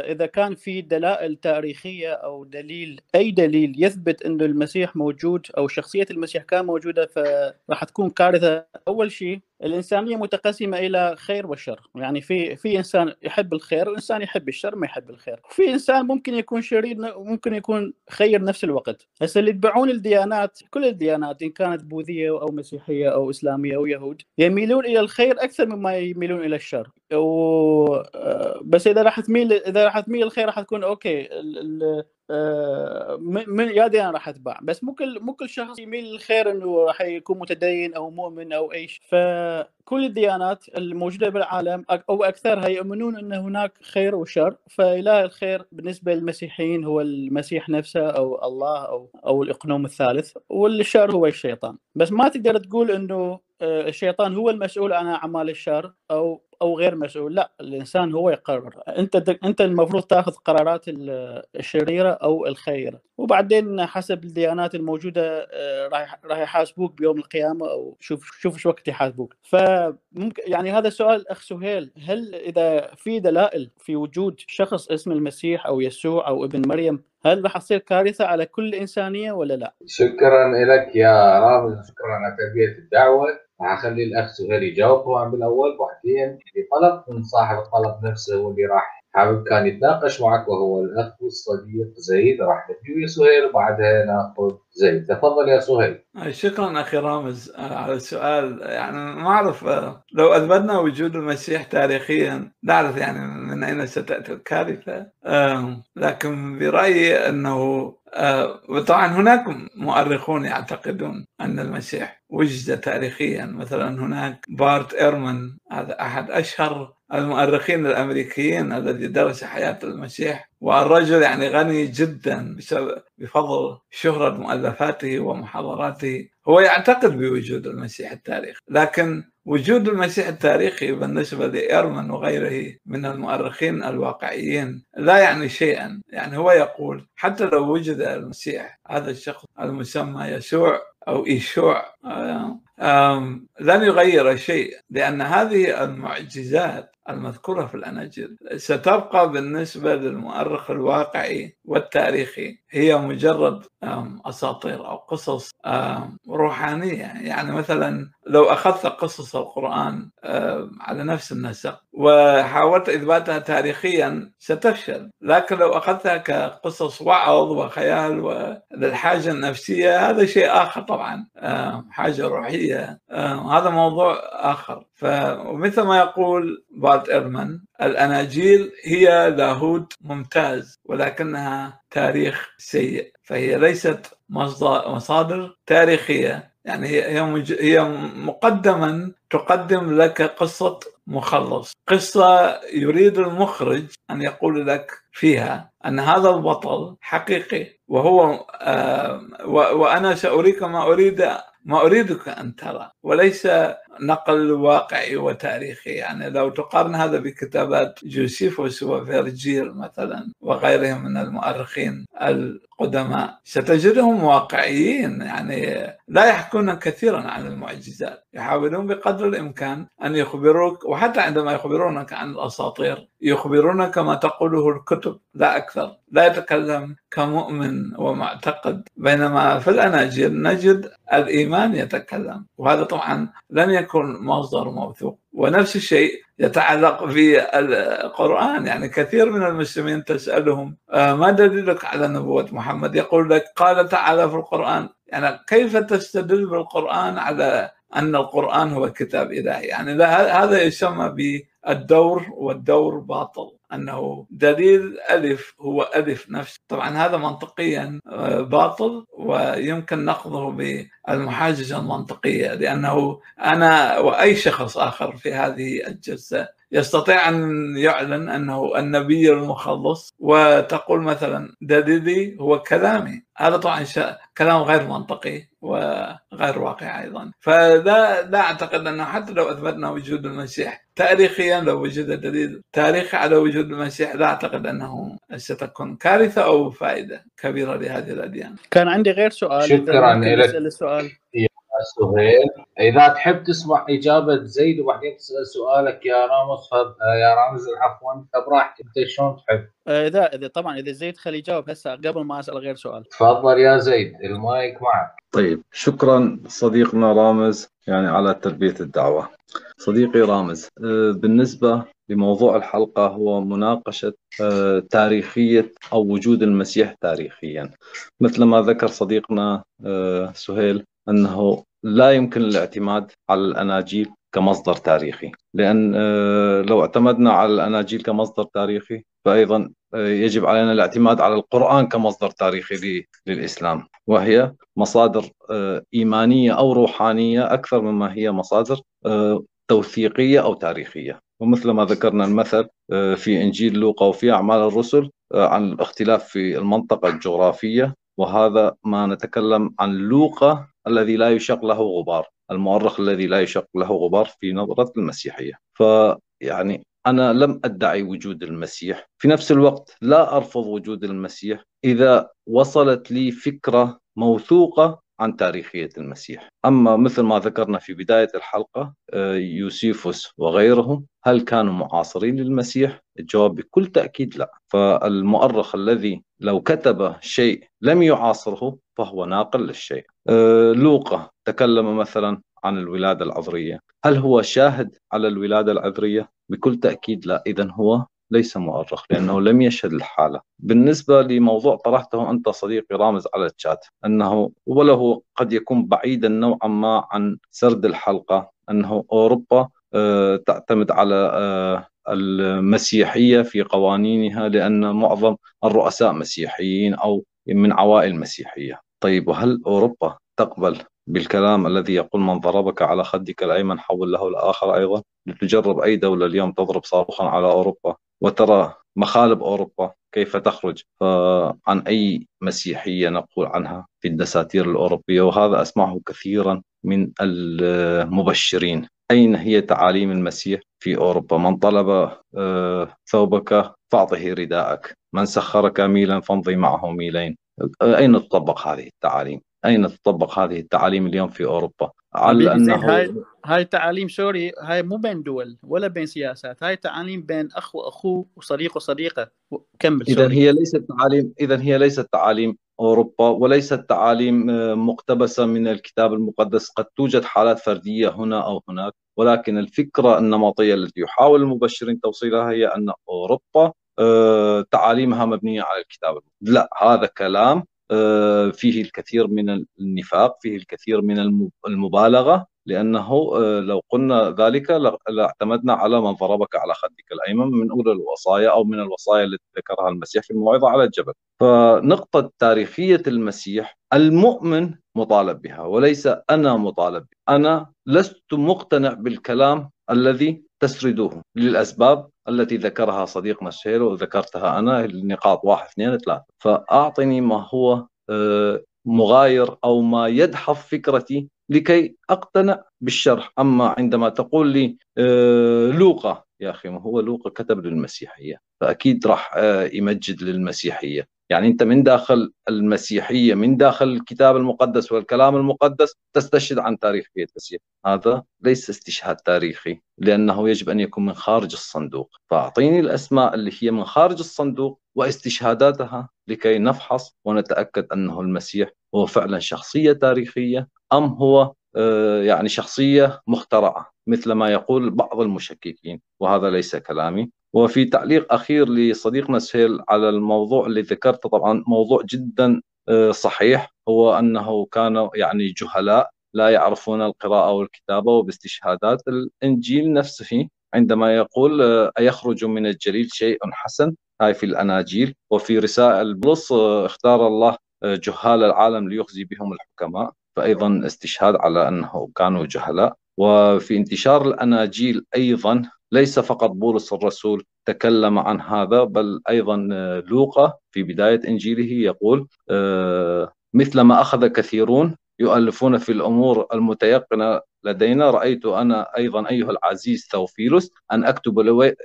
إذا كان في دلائل تاريخية أو دليل أي دليل يثبت إنه المسيح موجود أو شخصية المسيح كان موجودة فراح تكون كارثة. أول شيء الإنسانية متقسمة إلى خير وشر. يعني في في إنسان يحب الخير وانسان يحب الشر ما يحب الخير. في إنسان ممكن يكون شرير ممكن يكون خير نفس الوقت. هسه اللي يتبعون الديانات كل الديانات إن كانت بوذية أو مسيحية أو إسلامية أو يهود يميلون إلى الخير أكثر مما يميلون إلى الشر. و... آه، بس إذا راح تميل إذا راح تميل الخير راح تكون أوكي ال... ال... آه، من يا ديانه راح اتبع بس مو كل مو كل شخص يميل للخير إنه راح يكون متدين أو مؤمن أو اي شيء فكل الديانات الموجودة بالعالم أو اكثرها يؤمنون إن هناك خير وشر فإله الخير بالنسبة للمسيحيين هو المسيح نفسه أو الله أو أو الاقنوم الثالث والشر هو الشيطان. بس ما تقدر تقول إنه آه، الشيطان هو المسؤول عن أعمال الشر أو أو غير مسؤول لا الإنسان هو يقرر. أنت أنت المفروض تأخذ قرارات ال- الشريرة أو الخيرة. وبعدين حسب الديانات الموجودة آه، راح راح يحاسبوك بيوم القيامة أو شوف شوف إيش وقت يحاسبوك. فممكن يعني هذا سؤال أخ سهيل هل إذا في دلائل في وجود شخص اسمه المسيح أو يسوع أو ابن مريم هل راح تصير كارثة على كل الانسانيه ولا لا؟ شكرا لك يا رامز شكرا على تلبيه الدعوة. أخلي الاخ سهيل يجاوب. طبعا بالاول بعدين في طلب من صاحب الطلب نفسه واللي راح حابب كان يتناقش معك وهو الأخ والصديق زيد راح نبدي سهيل وبعدها ناخذ زيد تفضل يا سهيل. شكرا أخي رامز. آه، على السؤال يعني ما أعرف آه، لو أثبتنا وجود المسيح تاريخيا نعرف يعني من اين ستاتي الكارثة آه، لكن برأيي أنه آه، وطبعا هناك مؤرخون يعتقدون أن المسيح وجد تاريخيا. مثلا هناك بارت إيرمان هذا أحد أشهر المؤرخين الأمريكيين الذي درس حياة المسيح. والرجل يعني غني جدا بفضل شهرة مؤلفاته ومحاضراته. هو يعتقد بوجود المسيح التاريخي لكن وجود المسيح التاريخي بالنسبة لإيرمان وغيره من المؤرخين الواقعيين لا يعني شيئا. يعني هو يقول حتى لو وجد المسيح هذا الشخص المسمى يسوع آه، آم، لن يغير شيء لأن هذه المعجزات المذكورة في الأناجيل ستبقى بالنسبة للمؤرخ الواقعي والتاريخي. هي مجرد آم، أساطير أو قصص آم، روحانية. يعني مثلا لو أخذت قصص القرآن آم، على نفس النسق وحاولت إثباتها تاريخيا ستفشل. لكن لو أخذتها كقصص وعظ وخيال وللحاجة النفسية هذا شيء آخر طبعا. آم، حاجة روحية آم، هذا موضوع آخر. فمثل ما يقول بارت إيرمان الأناجيل هي لاهوت ممتاز ولكنها تاريخ سيء فهي ليست مصادر تاريخية. يعني هي هي مقدما تقدم لك قصة مخلص. قصة يريد المخرج أن يقول لك فيها أن هذا البطل حقيقي وهو آه، و- وأنا سأريك ما أريد ما أريدك أن ترى وليس نقل واقعي وتاريخي. يعني لو تقارن هذا بكتابات جوسيفوس وفيرجيل مثلا وغيرهم من المؤرخين القدماء ستجدهم واقعيين. يعني لا يحكون كثيرا عن المعجزات. يحاولون بقدر الإمكان أن يخبروك وحتى عندما يخبرونك عن الأساطير يخبرونك ما تقوله الكتب. لا أكثر. لا يتكلم كمؤمن ومعتقد. بينما في الأناجيل نجد الإيمان يتكلم. وهذا طبعا لن يكون مصدر موثوق. ونفس الشيء يتعلق بالقرآن. يعني كثير من المسلمين تسألهم آه، ما دليلك على نبوة محمد؟ يقول لك قال تعالى في القرآن. يعني كيف تستدل بالقرآن على أن القرآن هو كتاب إلهي؟ يعني هذا يسمى بالدور والدور باطل. أنه دليل ألف هو ألف نفسه. طبعا هذا منطقيا آه، باطل ويمكن نقضه بالمحاججة المنطقية لأنه أنا وأي شخص آخر في هذه الجلسة يستطيع أن يعلن أنه النبي المخلص وتقول مثلا دليلي هو كلامي. هذا طبعا كلام غير منطقي وغير واقعي أيضا. فلا لا أعتقد أنه حتى لو أثبتنا وجود المسيح تاريخيا لو وجد دليل تاريخي على وجود المسيح لا أعتقد أنه ستكون كارثة أو فائدة كبيرة لهذه الأديان. كان عندي غير سؤال شكراً لك. السؤال. سهيل. إذا تحب تسمع إجابة زيد وبعدين تسأل سؤالك يا رامز. يا رامز عفوا. براحتك أنت شلون تحب؟ آه، إذا إذا طبعا إذا زيد خليه يجاوب هسه قبل ما أسأل غير سؤال. تفضل يا زيد. المايك معك. طيب شكرا صديقنا رامز يعني على تلبية الدعوة. صديقي رامز آه، بالنسبة لموضوع الحلقة هو مناقشة آه، تاريخية أو وجود المسيح تاريخيا. مثل ما ذكر صديقنا سهيل أنه لا يمكن الاعتماد على الأناجيل كمصدر تاريخي. لأن لو اعتمدنا على الأناجيل كمصدر تاريخي فأيضا يجب علينا الاعتماد على القرآن كمصدر تاريخي للإسلام. وهي مصادر إيمانية أو روحانية أكثر مما هي مصادر توثيقية أو تاريخية. ومثل ما ذكرنا المثل آه، في إنجيل لوقا وفي أعمال الرسل آه، عن الاختلاف في المنطقة الجغرافية. وهذا ما نتكلم عن لوقا الذي لا يشق له غبار المؤرخ الذي لا يشق له غبار في نظرة المسيحية. فيعني أنا لم أدعي وجود المسيح. في نفس الوقت لا أرفض وجود المسيح. إذا وصلت لي فكرة موثوقة عن تاريخية المسيح. أما مثل ما ذكرنا في بداية الحلقة آه، يوسيفوس وغيرهم هل كانوا معاصرين للمسيح؟ الجواب بكل تأكيد لا. فالمؤرخ الذي لو كتب شيء لم يعاصره فهو ناقل للشيء. آه، لوقا تكلم مثلا عن الولادة العذرية. هل هو شاهد على الولادة العذرية؟ بكل تأكيد لا. إذا هو ليس مؤرخ لأنه لم يشهد الحالة. بالنسبة لموضوع طرحته أنت صديقي رامز على الشات أنه وله قد يكون بعيدا نوعا ما عن سرد الحلقة أنه أوروبا آه، تعتمد على آه، المسيحية في قوانينها لأن معظم الرؤساء مسيحيين أو من عوائل مسيحية. طيب وهل أوروبا تقبل بالكلام الذي يقول من ضربك على خدك الأيمن حول له الآخر أيضا. لتجرب أي دولة اليوم تضرب صاروخا على أوروبا وترى مخالب أوروبا كيف تخرج؟ عن أي مسيحية نقول عنها في الدساتير الأوروبية؟ وهذا أسمعه كثيرا من المبشرين. أين هي تعاليم المسيح في أوروبا؟ من طلب آه، ثوبك فأعطه رداءك. من سخرك ميلا فامضي معه ميلين. أين تطبق هذه التعاليم؟ أين تطبق هذه التعاليم اليوم في أوروبا؟ على أنه هاي هاي تعاليم sorry هاي مو بين دول ولا بين سياسات هاي تعاليم بين أخ واخوه وصديق وصديقة. كمل اذا هي ليست تعاليم اذا هي ليست تعاليم أوروبا وليست تعاليم آه، مقتبسة من الكتاب المقدس. قد توجد حالات فردية هنا أو هناك ولكن الفكرة النمطيه التي يحاول المبشرين توصيلها هي أن أوروبا آه، تعاليمها مبنية على الكتاب لا هذا كلام فيه الكثير من النفاق فيه الكثير من المبالغة لأنه آه، لو قلنا ذلك لاعتمدنا على من ضربك على خدك الأيمن من أولى الوصايا أو من الوصايا التي ذكرها المسيح في الموعظة على الجبل فنقطة تاريخية المسيح المؤمن مطالب بها وليس أنا مطالب بها. أنا لست مقتنع بالكلام الذي تسردوه للأسباب التي ذكرها صديقنا الشهير وذكرتها أنا النقاط واحد اثنين ثلاثة. فأعطني ما هو آه، مغاير أو ما يدحض فكرتي لكي أقتنع بالشرح. أما عندما تقول لي آه، لوقا يا أخي ما هو لوقا؟ كتب للمسيحية. فأكيد راح آه، يمجد للمسيحية. يعني أنت من داخل المسيحية من داخل الكتاب المقدس والكلام المقدس تستشهد عن تاريخيه المسيح هذا ليس استشهاد تاريخي لأنه يجب أن يكون من خارج الصندوق. فأعطيني الأسماء اللي هي من خارج الصندوق واستشهاداتها لكي نفحص ونتأكد أنه المسيح هو فعلا شخصية تاريخية أم هو آه، يعني شخصية مخترعة مثل ما يقول بعض المشككين. وهذا ليس كلامي. وفي تعليق أخير لصديقنا سهيل على الموضوع اللي ذكرته طبعا موضوع جدا آه، صحيح هو أنه كانوا يعني جهلاء لا يعرفون القراءة والكتابة وباستشهادات. الإنجيل نفسه عندما يقول آه، أيخرج من الجليل شيء حسن؟ هاي في الأناجيل. وفي رسائل بلص آه، اختار الله جهال العالم ليخزي بهم الحكماء. فأيضا استشهاد على أنه كانوا جهلاء. وفي انتشار الأناجيل أيضا ليس فقط بولس الرسول تكلم عن هذا بل أيضا آه، لوقا في بداية إنجيله يقول آه، مثل ما أخذ كثيرون يؤلفون في الأمور المتيقنة لدينا رأيت أنا أيضا أيها العزيز ثوفيلوس أن أكتب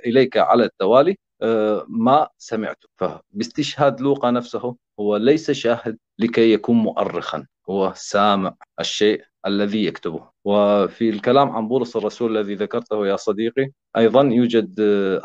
إليك على التوالي آه، ما سمعت. فباستشهاد لوقا نفسه هو ليس شاهد لكي يكون مؤرخا هو سامع الشيء. الذي يكتبه. وفي الكلام عن بولس الرسول الذي ذكرته يا صديقي أيضا يوجد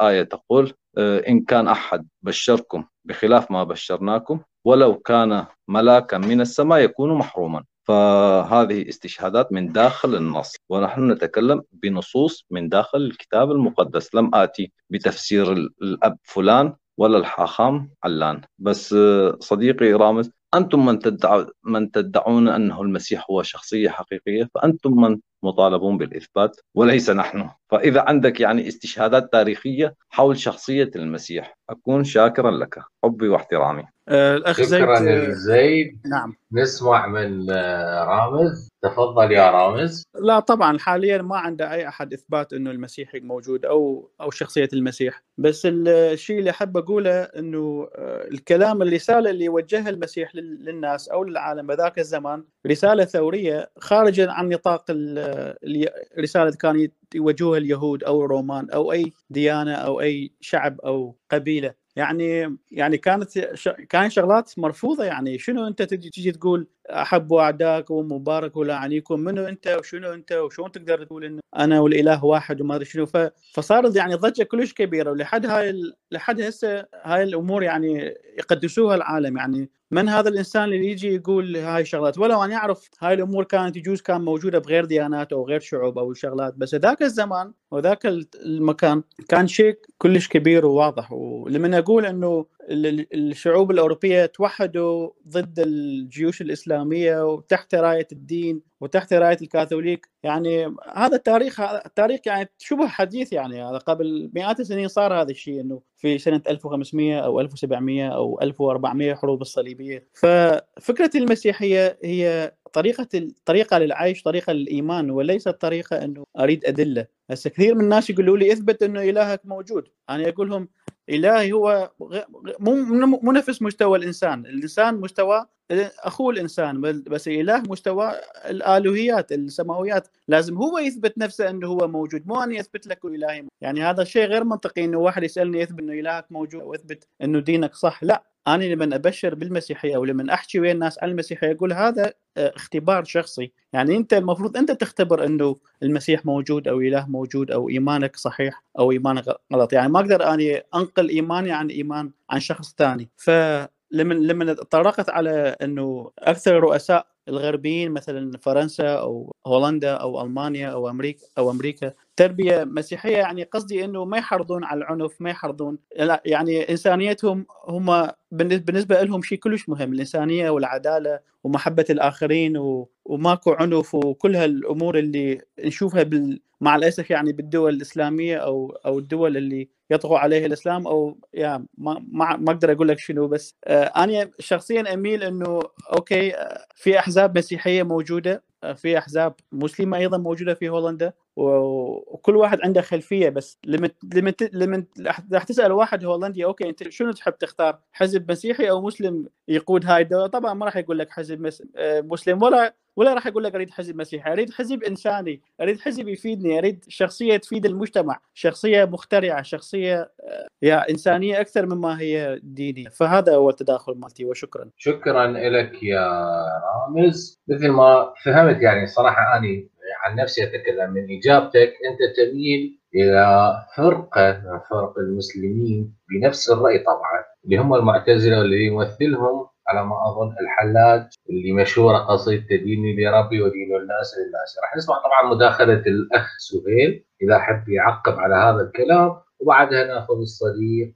آية تقول إن كان أحد بشركم بخلاف ما بشرناكم ولو كان ملاكا من السماء يكون محروما. فهذه استشهادات من داخل النص. ونحن نتكلم بنصوص من داخل الكتاب المقدس. لم آتي بتفسير الأب فلان ولا الحاخام علان. بس صديقي رامز أنتم من, تدعو من تدعون أنه المسيح هو شخصية حقيقية فأنتم من مطالبون بالإثبات وليس نحن. فإذا عندك يعني استشهادات تاريخية حول شخصية المسيح أكون شاكرا لك. حبي واحترامي. آه، الأخ زيد شكرا آه، زيد. نعم. نسمع من آه، رامز. تفضل يا رامز. لا طبعا حاليا ما عنده أي أحد إثبات إنه المسيح موجود أو أو شخصية المسيح. بس الشيء اللي أحب أقوله إنه آه، الكلام الرسالة اللي وجهها المسيح لل- للناس أو للعالم بذاك الزمان رسالة ثورية خارجه عن نطاق ال- اللي كان يوجهوها اليهود أو الرومان أو أي ديانة أو أي شعب أو قبيلة يعني يعني كانت. كان شغلات مرفوضة يعني شنو أنت تجي تقول احبوا اعدائكم ومبارك ولاعنيكم منو أنت وشنو أنت وشلون تقدر تقول إنه أنا والإله واحد وما أدري شنو. فصارت يعني ضجة كلش كبيرة. ولحد هاي. لحد هسه هاي الأمور يعني يقدسوها العالم. يعني من هذا الإنسان اللي يجي يقول هاي الشغلات؟ ولو ان يعرف هاي الأمور كانت يجوز كان موجودة بغير ديانات أو غير شعوب أو شغلات. بس ذاك الزمان وذاك المكان كان شيء كلش كبير وواضح. ولما أقول إنه الشعوب الأوروبية توحدوا ضد الجيوش الإسلامية وتحت راية الدين وتحت راية الكاثوليك. يعني هذا التاريخ هذا التاريخ يعني شبه حديث يعني. هذا قبل مئات السنين صار هذا الشيء إنه في سنة 1500 أو 1700 أو 1400 حروب الصليبية. ففكرة المسيحية هي طريقة طريقة للعيش طريقة للإيمان وليست طريقة أنه أريد أدلة. هسه كثير من الناس يقولوا لي إثبت أنه إلهك موجود. أنا أقول لهم إلهي هو مو مو نفس مستوى الإنسان. الإنسان مستوى أخوه الإنسان بس الاله مستوى الالوهيات السماويات. لازم هو يثبت نفسه أنه هو موجود مو اني اثبت لك إلهي يعني هذا شيء غير منطقي إنه واحد يسألني أثبت إنه إلهك موجود أو أثبت إنه دينك صح. لا. أنا لما أبشر بالمسيحية أو لما أحكي ويا الناس عن المسيحية أقول هذا آه، اختبار شخصي. يعني أنت المفروض أنت تختبر إنه المسيح موجود أو إله موجود أو إيمانك صحيح أو ايمانك غلط. يعني ما أقدر أني أنقل إيماني عن إيمان عن شخص ثاني. فلما لما طرقت على إنه أكثر الرؤساء الغربيين مثلا فرنسا أو هولندا أو ألمانيا أو أمريكا أو أمريكا تربية مسيحية يعني قصدي إنه ما يحرضون على العنف ما يحرضون يعني إنسانيتهم هم بالنسبة لهم شيء كلش مهم الإنسانية والعدالة ومحبة الآخرين و... وماكو عنف وكل هالأمور اللي نشوفها بال... مع الأسف يعني بالدول الإسلامية أو أو الدول اللي يطغى عليها الإسلام أو يعني ما ما, ما أقدر أقول لك شنو بس آه أنا شخصيا أميل إنه okay آه في أحزاب مسيحية موجودة آه في أحزاب مسلمة أيضا موجودة في هولندا وكل واحد عنده خلفية بس لما لما لما راح تسأل واحد هولندي okay أنت شنو تحب تختار حزب مسيحي أو مسلم؟ يقود هاي الدولة. طبعا ما راح يقول لك حزب مسلم ولا ولا راح أقول لك أريد حزب مسيحي. أريد حزب إنساني أريد حزب يفيدني أريد شخصية تفيد المجتمع شخصية مخترعة شخصية يا إنسانية أكثر مما هي دينية. فهذا هو التداخل مالتي وشكرا. شكرا لك يا رامز. مثل ما فهمت يعني صراحة أني عن نفسي أتكلم. من إجابتك أنت تميل إلى فرقه من فرق المسلمين بنفس الرأي طبعا اللي هم المعتزلة واللي يمثلهم على ما أظن الحلاج اللي مشهورة قصيدته ديني لربي ودين الناس للناس. راح نسمع طبعا مداخلة الأخ سهيل إذا حب يعقب على هذا الكلام وبعدها نأخذ الصديق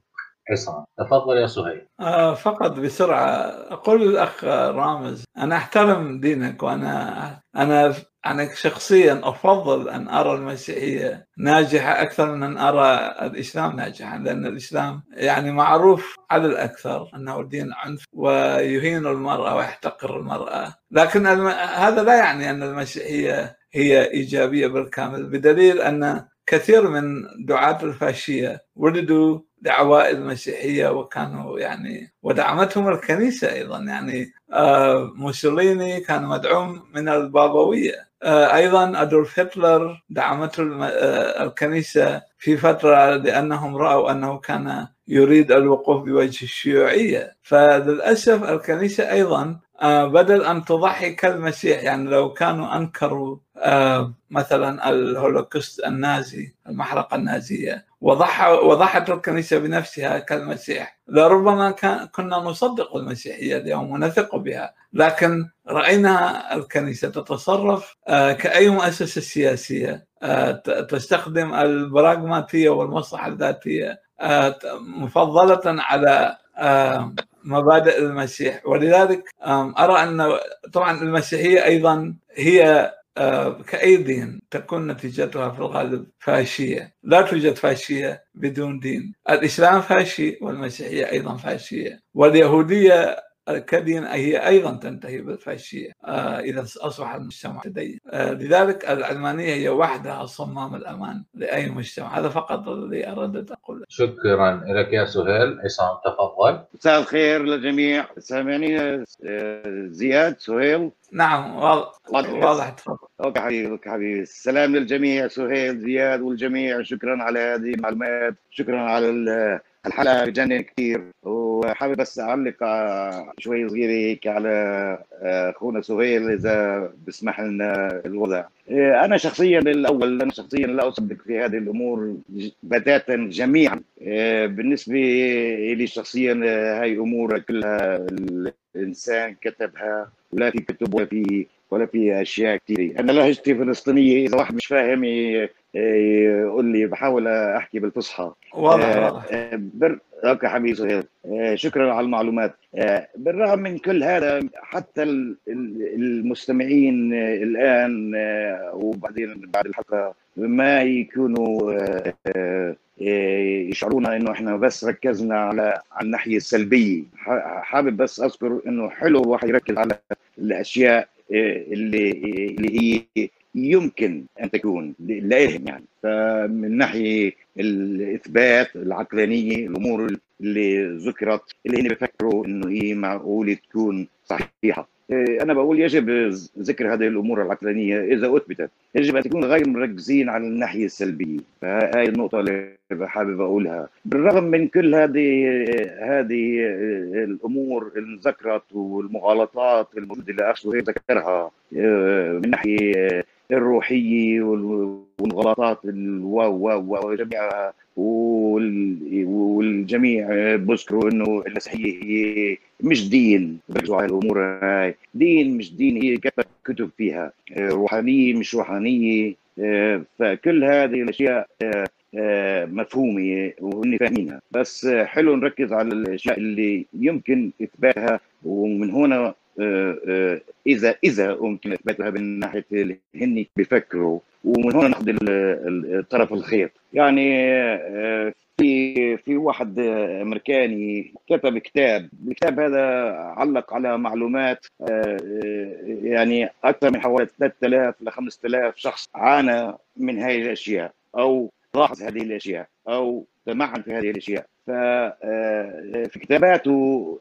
عصام تفضل يا سهيل. آه فقط بسرعة. أقول للاخ رامز أنا أحترم دينك وأنا أنا أنا شخصيا أفضل أن أرى المسيحية ناجحة أكثر من أن أرى الإسلام ناجحا لأن الإسلام يعني معروف على الأكثر أنه دين عنف ويهين المرأة ويحتقر المرأة. لكن الم... هذا لا يعني أن المسيحية هي إيجابية بالكامل بدليل أن كثير من دعاة الفاشية ولدوا لعوائل مسيحيه وكانوا يعني ودعمتهم الكنيسة أيضا. يعني آه موسوليني كان مدعوم من البابوية. أيضا أدولف هتلر دعمته الكنيسة في فترة لأنهم رأوا أنه كان يريد الوقوف بوجه الشيوعية. فللأسف الكنيسة أيضا آه، بدل أن تضحي كالمسيح يعني لو كانوا أنكروا آه، مثلا الهولوكوست النازي المحرقة النازية وضح وضحت الكنيسة بنفسها كالمسيح لربما كان كنا نصدق المسيحية اليوم ونثق بها لكن رأينا الكنيسة تتصرف آه، كأي مؤسسة سياسية تستخدم البراغماتية والمصلحة الذاتية مفضلة على مبادئ المسيح. ولذلك أرى أن طبعا المسيحية أيضا هي كأي دين تكون نتيجتها في الغالب فاشية. لا توجد فاشية بدون دين. الإسلام فاشي والمسيحية أيضا فاشية. واليهودية كدين هي أيضا تنتهي بالفاشية آه، إذا أصبح المجتمع تدين آه، لذلك العلمانيه هي وحدها صمام الأمان لأي مجتمع. هذا فقط الذي اردت أقوله. شكرا لك يا سهيل. عصام تفضل. مساء الخير للجميع سامعني آه، زياد سهيل. نعم واضح. تفضل. okay حبيبي okay حبيبي. السلام للجميع سهيل زياد والجميع. شكرا على هذه المعلومات. شكرا على الحلقة بجنن كثير وحابب بس اعلق شوي صغيره هيك على آه، أخونا سهيل إذا بسمح لنا الوضع. آه، أنا شخصيا الأول أنا شخصيا لا أصدق في هذه الأمور بتاتا جميعا. آه، بالنسبة لي شخصيا هاي امور كلها الإنسان كتبها ولا في كتب ولا في ولا في أشياء كثيرة. أنا لهجتي فلسطينية إذا واحد مش فاهم يقول لي بحاول أحكي بالفصحى. واضح واضح. بر... أوكي حبيبي سهيل. شكرا على المعلومات. بالرغم من كل هذا حتى المستمعين الآن وبعدين بعد الحلقة ما يكونوا يشعرون إنه إحنا بس ركزنا على على الناحية السلبية. حابب بس أذكر إنه حلو الواحد يركز على الأشياء اللي اللي هي يمكن أن تكون لهم يعني. فمن ناحية الإثبات العقلانية الأمور اللي ذكرت اللي هن بفكروا إنه هي معقولة تكون صحيحة. إيه، أنا بقول يجب ذكر هذه الأمور العقلانية إذا أثبتت. يجب أن تكون غير مركزين على الناحية السلبية. فهي النقطة اللي حابب أقولها. بالرغم من كل هذه هذه الأمور اللي ذكرت والمغالطات الموجودة اللي أخذ ذكرها إيه، من ناحية الروحية والغلطات الواو واو جميعها والجميع بذكروا إنه المسيحيه هي مش دين بركزوا على الأمور هاي. دين مش دين هي كتب فيها. روحانية مش روحانية. فكل هذه الأشياء مفهومة وهن فاهمينها. بس حلو نركز على الأشياء اللي يمكن إثباتها ومن هنا اذا إذا ممكن اثباتها من ناحية اللي هن بيفكروا ومن هنا نأخذ طرف الخيط. يعني آه، في في واحد أمريكاني كتب كتاب. الكتاب هذا علق على معلومات يعني أكثر من حوالي 3000 ل 5000 شخص عانى من هذه الأشياء أو لاحظ هذه الأشياء أو تمعن في هذه الأشياء. ففي كتاباته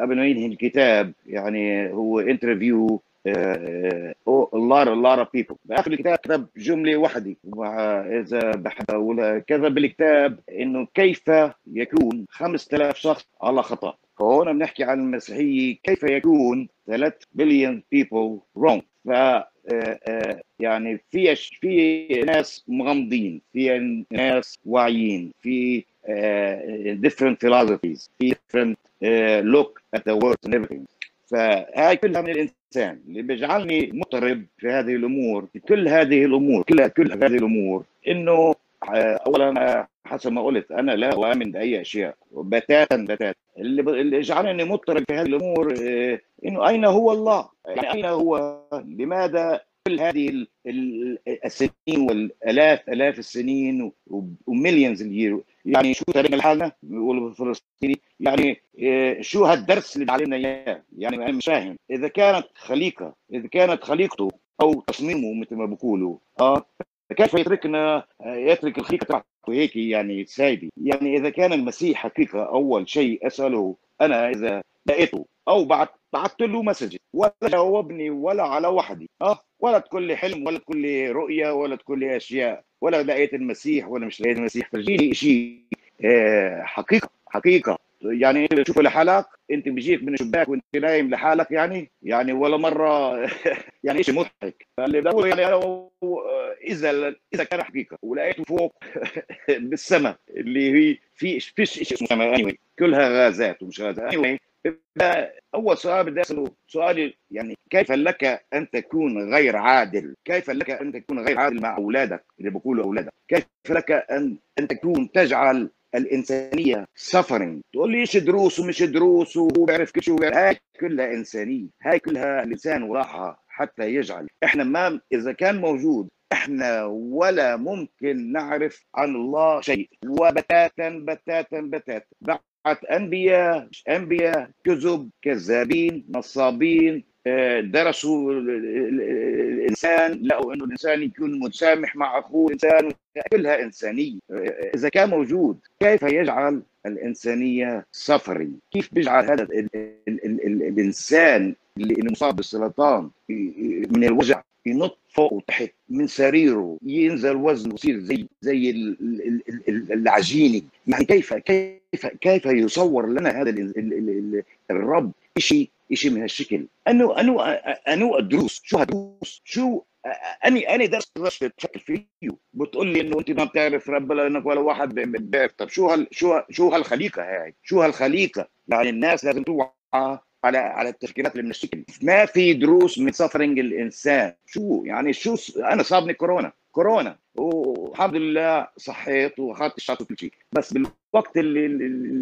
قبل ما ينهي الكتاب يعني هو انترفيو a lot of people. باخر الكتاب كتب جمله واحدة إذا بحب اقولها كتب بالكتاب إنه كيف يكون 5000 شخص على خطأ. فهون بنحكي عن المسيحية كيف يكون 3 بليون wrong. ف يعني في في ناس مغمضين في ناس واعيين في different philosophies في different look at the world and everything. فهاي كلها من الإنسان اللي بيجعلني مضطرب في هذه الأمور في كل هذه الأمور كلها كل هذه الأمور إنه اولا حسب ما قلت أنا لا اؤمن بأي أشياء. بتاتا بتاتا. اللي يجعلني مضطرب في هذه الأمور إنه أين هو الله؟ يعني أين هو؟ لماذا كل هذه السنين والآلاف آلاف السنين ومليونز الير يعني شو تاريخنا لحالنا بيقولوا بالفلسطيني يعني آه، شو هالدرس اللي علينا إياه؟ يعني أنا مش فاهم. إذا كانت خليقة إذا كانت خليقته أو تصميمه مثل ما بيقولوا آه كيف يتركنا آه، يترك الخليقه تبعته هيك يعني سايبه يعني إذا كان المسيح حقيقة أول شيء أسأله أنا إذا لقيته أو بعت بعثت له مسج ولا جاوبني ولا على وحدي آه ولا تقول لي حلم ولا تقول لي رؤية ولا تقول لي أشياء ولا لقيت المسيح ولا مش لقيت المسيح فرجيني شيء آه حقيقة حقيقة. يعني تشوفه لحالك أنت بيجيك من الشباك وأنت نايم لحالك يعني يعني ولا مرة يعني شيء مضحك فاللي بقول يعني أنا إذا إذا كان حقيقة ولقيته فوق بالسماء اللي هي في فيش شيء اسمه سماء anyway. كلها غازات ومش غازات anyway. أول سؤال بدي أسأله سؤالي يعني كيف لك أن تكون غير عادل؟ كيف لك أن تكون غير عادل مع أولادك اللي بقولوا أولادك؟ كيف لك ان أن تكون تجعل الإنسانية سفرنج تقول لي إيش دروس ومش دروس وهو بيعرف كل شيء هاي كلها إنسانية. هاي كلها الانسان وراحها حتى يجعل. إحنا ما إذا كان موجود إحنا ولا ممكن نعرف عن الله شيء. وبتاتا بتاتا بتاتا. بعت أنبياء أنبياء كذب كذابين نصابين درسوا الانسان لقوا انه الانسان يكون متسامح مع اخوه الانسان كلها انسانيه اذا كان موجود كيف يجعل الانسانيه سفري كيف بيجعل هذا ال ال ال ال الانسان اللي مصاب بالسرطان من الوجع ينط فوق وتحت من سريره ينزل وزنه يصير زي زي العجينه يعني كيف كيف كيف يصور لنا هذا الرب شيء شيء من هالشكل. انه انه انه الدروس؟ شو هالدروس؟ شو أني أني درس درس بشكل فيه. بتقول لي إنه أنت ما بتعرف رب لانك ولا واحد بيعرف طب شو هال شو شو هالخليقة هاي؟ شو هالخليقة؟ يعني الناس لازم توعى على على التفكيرات اللي من الشكل. ما في دروس من suffering الإنسان. شو يعني شو أنا صابني كورونا. كورونا. والحمد لله صحيت وأخذت ال shot وكل شيء. بس بالوقت اللي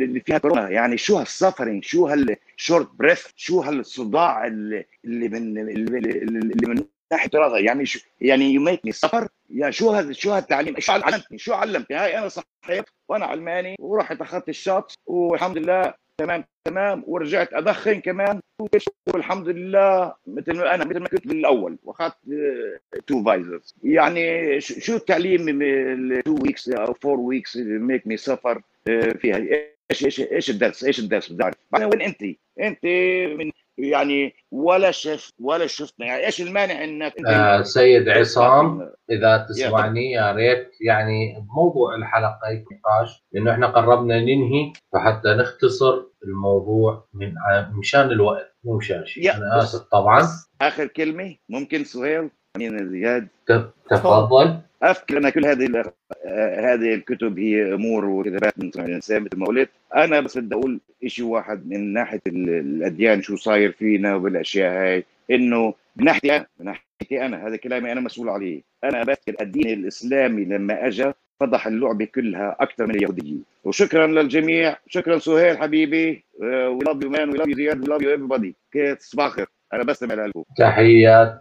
اللي فيها كورونا يعني شو هال suffering شو هال short breath شو هالصداع اللي من اللي من ناحية الرضا؟ يعني شو يعني me suffer يا شو هذا شو هالتعليم؟ شو علمتني؟ شو علمتني هاي أنا صحيت وأنا علماني ورحت أخذت ال shot والحمد لله تمام تمام. ورجعت أدخن كمان. والحمد لله مثل ما أنا مثل ما كنت بالأول. وأخذت two Pfizers يعني شو التعليم 2 weeks أو 4 weeks make me suffer فيها؟ إيش إيش إيش الدرس؟ إيش الدرس بدي اعرف وين انت؟ انت من يعني ولا شفت ولا شفنا. يعني إيش المانع إنك آه سيد عصام إذا تسمعني يا ريت. يعني موضوع الحلقة نقاش لأنه إحنا قربنا ننهي فحتى نختصر الموضوع من مشان الوقت مو مشان شيء. أنا آسف طبعا. آخر كلمة ممكن سهيل؟ أمين زياد. تفضل. اذكر أن كل هذه هذه الكتب هي أمور وكتابات من الإنسان مثل ما قلت. أنا بس بدي أقول شيء واحد من ناحية الأديان شو صاير فينا وبالأشياء هاي إنه من ناحيتي أنا من ناحيتي أنا هذا كلامي أنا مسؤول عليه. أنا بذكر الدين الإسلامي لما اجى فضح اللعبة كلها أكثر من اليهوديه وشكرا للجميع. شكرا سهيل حبيبي. we love you man we love you زياد. we love you every صباح الخير أنا بستمع لكم تحيات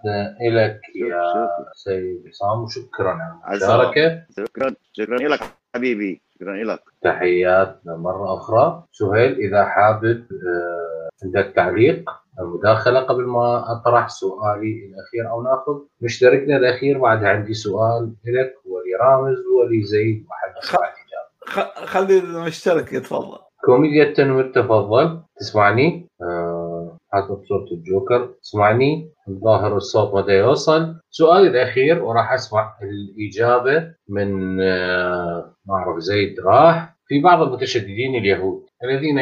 لك يا سيد عصام وشكرا على المشاركة. شكرا. شكرا لك حبيبي. شكرا لك تحيات مرة أخرى. سهيل إذا حابب عندك تعليق أو مداخلة قبل ما أطرح سؤالي الأخير أو نأخذ مشتركنا الأخير بعد عندي سؤال لك ولرامز ولزيد وحد خلي المشترك يتفضل. كوميديا التنوير تفضل. تسمعني؟ آه حاطط صورة الجوكر تسمعني؟ الظاهر الصوت متى يوصل سؤالي الأخير وراح أسمع الإجابة من آه ما أعرف زيد راح في بعض المتشددين اليهود الذين.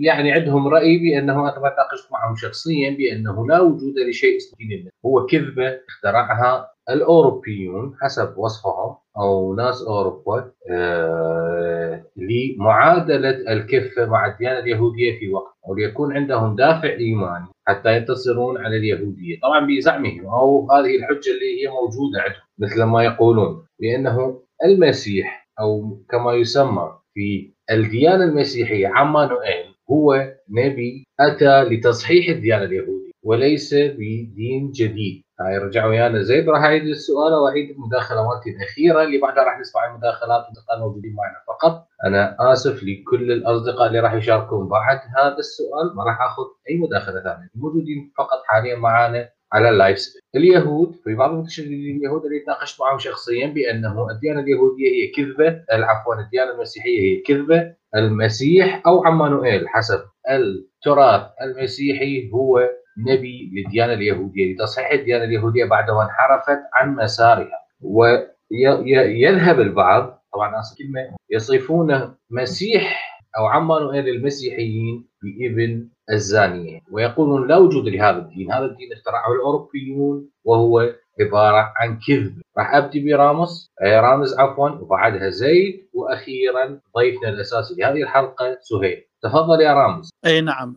يعني عندهم رأي بأنه أنا ناقشت معهم شخصيا بأنه لا وجود لشيء اسمه الله. هو كذبة اخترعها الأوروبيون حسب وصفهم أو ناس أوروبا آه لمعادلة الكفة مع الديانة اليهودية في وقت أو ليكون عندهم دافع إيماني حتى ينتصرون على اليهودية. طبعا بزعمهم أو هذه الحجة اللي هي موجودة عندهم مثل ما يقولون بأنه المسيح أو كما يسمى في الديانة المسيحية عمانوئيل هو نبي أتى لتصحيح الديانة اليهودية وليس بدين جديد. هاي رجع ويانا. زيد راح اعيد السؤال واعيد المداخلة مالتي الأخيرة اللي بعدها راح نسمع المداخلات الموجودين معنا. فقط أنا آسف لكل الأصدقاء اللي راح يشاركون. بعد هذا السؤال ما راح آخذ أي مداخلة ثانية. الموجودين فقط حاليا معنا على اللايف اليهود في بعض المتشددين اليهود اللي تناقشت معهم شخصيا بأنه الديانة اليهودية هي كذبة. عفوا الديانة المسيحية هي كذبة. المسيح أو عمانوئيل حسب التراث المسيحي هو نبي للديانة اليهودية. لتصحيح الديانة اليهودية بعد ما انحرفت عن مسارها. ويذهب البعض طبعا اسف كلمة يصفونه مسيح أو عما نؤيل المسيحيين بإبن الزانية. ويقولون لا وجود لهذا الدين. هذا الدين اخترعه الأوروبيون وهو عبارة عن كذب. راح أبدي برامز رامز عفوا وبعدها زيد وأخيرا ضيفنا الأساسي لهذه الحلقة سهيل. تفضل يا رامز إي نعم.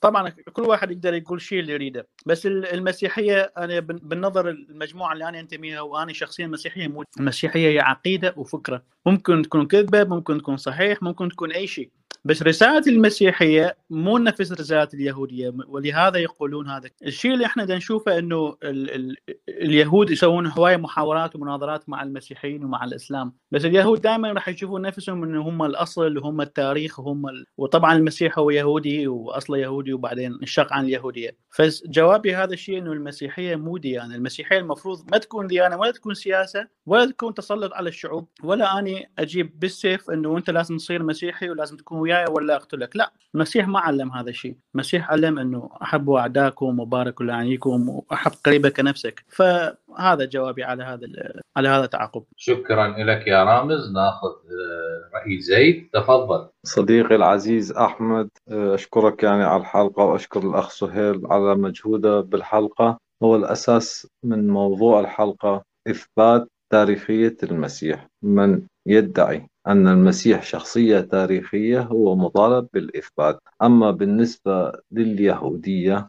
طبعا كل واحد يقدر يقول شيء اللي يريده. بس ال- المسيحية أنا بالنظر المجموعة اللي أنا أنتميها وأنا شخصيا مسيحية مو المسيحيه هي عقيدة وفكرة. ممكن تكون كذبة ممكن تكون صحيح ممكن تكون أي شيء. بس رسالة المسيحية مو نفس رسالة اليهودية ولهذا يقولون هذا. الشيء اللي إحنا نشوفه إنه ال ال اليهود يسوون هوايه محاورات ومناظرات مع المسيحيين ومع الإسلام. بس اليهود دائما راح يشوفون نفسهم انه هم الأصل وهم التاريخ وهم ال... وطبعا المسيح هو يهودي وأصله يهودي وبعدين انشق عن اليهودية. فجوابي هذا الشيء إنه المسيحية مو ديانة. المسيحية المفروض ما تكون ديانة ولا تكون سياسة ولا تكون تسلط على الشعوب. ولا أني أجيب بالسيف إنه أنت لازم تصير مسيحي ولازم تكون وياي ولا أقتلك؟ لا المسيح ما علم هذا الشيء. المسيح علم إنه احبوا اعداءكم وباركوا لعنيكم وأحب قريبك كنفسك فهذا جوابي على هذا على هذا التعقب شكرا لك يا رامز. ناخذ آه، رأي زيد. تفضل. صديقي العزيز أحمد أشكرك يعني على الحلقة وأشكر الأخ سهيل على مجهوده بالحلقة. هو الأساس من موضوع الحلقة إثبات تاريخية المسيح من يدعي أن المسيح شخصية تاريخية هو مطالب بالإثبات. أما بالنسبة لليهودية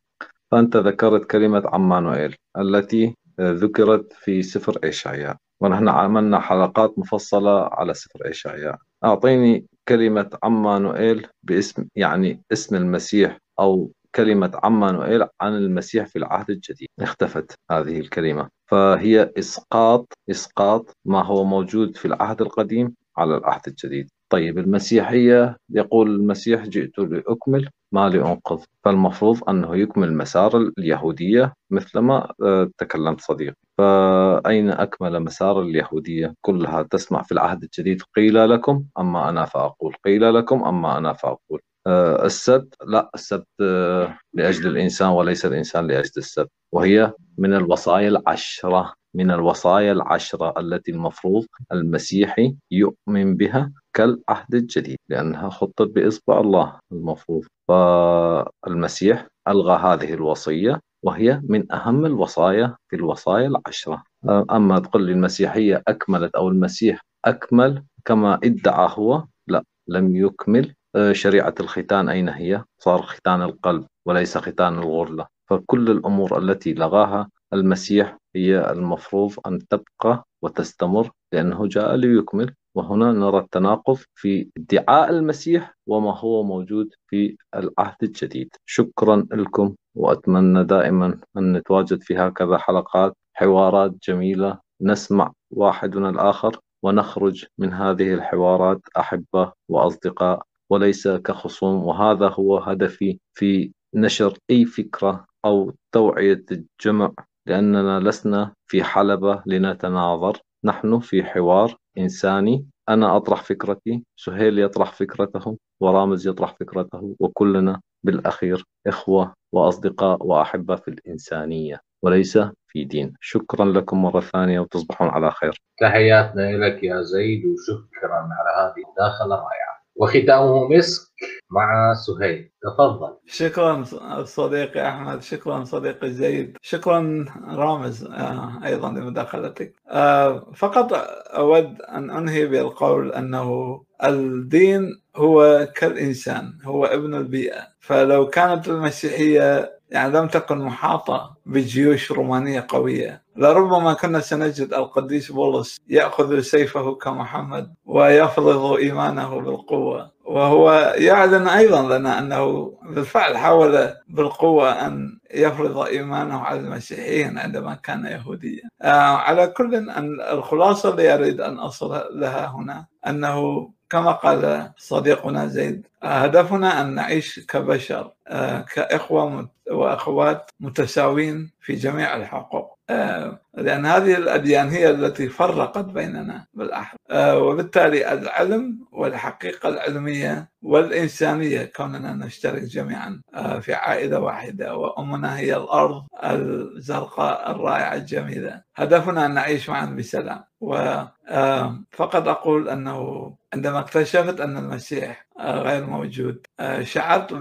فأنت ذكرت كلمة عمانوئيل التي ذكرت في سفر إشعياء ونحن عملنا حلقات مفصلة على سفر إشعياء أعطيني كلمة عمانوئيل باسم يعني اسم المسيح أو كلمة عمانوئيل عن المسيح في العهد الجديد. اختفت هذه الكلمة. فهي إسقاط إسقاط ما هو موجود في العهد القديم. على العهد الجديد. طيب المسيحية يقول المسيح جئت لأكمل ما لأنقذ فالمفروض أنه يكمل مسار اليهودية مثلما آه، تكلمت صديقي فأين أكمل مسار اليهودية؟ كلها تسمع في العهد الجديد قيل لكم أما أنا فأقول قيل لكم أما أنا فأقول. آه، السبت لا السبت آه، لأجل الإنسان وليس الإنسان لأجل السبت وهي من الوصايا العشرة. من الوصايا العشرة التي المفروض المسيحي يؤمن بها كالعهد الجديد لأنها خطت بإصبع الله المفروض. فالمسيح ألغى هذه الوصية وهي من أهم الوصايا في الوصايا العشرة. أما تقول لي المسيحية أكملت أو المسيح أكمل كما ادعى هو لا لم يكمل. شريعة الختان أين هي؟ صار ختان القلب وليس ختان الغرلة. فكل الأمور التي لغاها المسيح هي المفروض أن تبقى وتستمر لأنه جاء ليكمل. وهنا نرى التناقض في ادعاء المسيح وما هو موجود في العهد الجديد. شكرا لكم وأتمنى دائما أن نتواجد في هكذا حلقات حوارات جميلة. نسمع واحدنا الآخر ونخرج من هذه الحوارات أحبة وأصدقاء وليس كخصوم. وهذا هو هدفي في نشر أي فكرة أو توعية الجمع. لأننا لسنا في حلبة لنتناظر. نحن في حوار إنساني. أنا أطرح فكرتي سهيل يطرح فكرته ورامز يطرح فكرته وكلنا بالأخير إخوة وأصدقاء وأحبة في الإنسانية وليس في دين. شكرا لكم مرة ثانية وتصبحون على خير. تحياتنا لك يا زيد وشكرا على هذه الداخلة الرائعة. وختامه مسك. مع سهيل. تفضل. شكرا صديقي أحمد شكرا صديقي زيد شكرا رامز آه، أيضا لمداخلتك. آه، فقط أود أن أنهي بالقول أنه الدين هو كالإنسان هو ابن البيئة. فلو كانت المسيحية يعني لم تكن محاطة بجيوش رومانية قوية لربما كنا سنجد القديس بولس يأخذ سيفه كمحمد ويفرض إيمانه بالقوة وهو يعلن أيضا لنا أنه بالفعل حاول بالقوة أن يفرض إيمانه على المسيحيين عندما كان يهوديا. آه على كل أن الخلاصة اللي أريد أن أصل لها هنا أنه كما قال صديقنا زيد هدفنا أن نعيش كبشر آه كإخوة مت- وأخوات متساوين في جميع الحقوق. آه لأن هذه الأديان هي التي فرقت بيننا بالأحرى. آه، وبالتالي العلم والحقيقة العلمية والإنسانية كوننا نشترك جميعا في عائلة واحدة وأمنا هي الأرض الزرقاء الرائعة الجميلة. هدفنا أن نعيش معا بسلام. وفقط أقول أنه عندما اكتشفت أن المسيح غير موجود. شعرت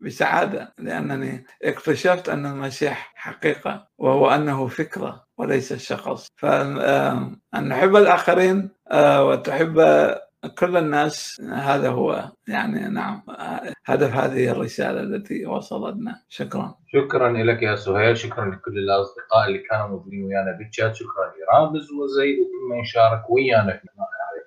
بسعادة لأنني اكتشفت أن المسيح حقيقة وهو أنه فكرة وليس شخص. فأن نحب الآخرين وتحب كل الناس هذا هو يعني نعم هدف هذه الرسالة التي وصلتنا. شكرا. شكرا لك يا سهيل شكرا لكل الأصدقاء اللي كانوا موجودين ويانا بالشات شكرا لرامز وكل من شارك ويانا في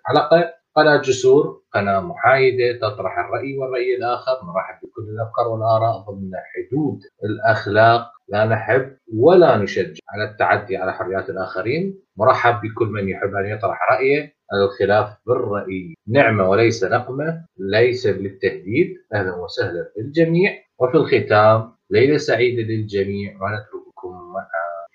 الحلقة. قناة جسور قناة محايدة تطرح الرأي والرأي الآخر نرحب بكل الأفكار والآراء ضمن حدود الأخلاق. لا نحب ولا نشجع على التعدي على حريات الآخرين. مرحب بكل من يحب أن يطرح رأيه. الخلاف بالرأي. نعمة وليس نقمة ليس للتهديد أهلا وسهلا بالجميع وفي الختام ليلة سعيدة للجميع. ونترككم مع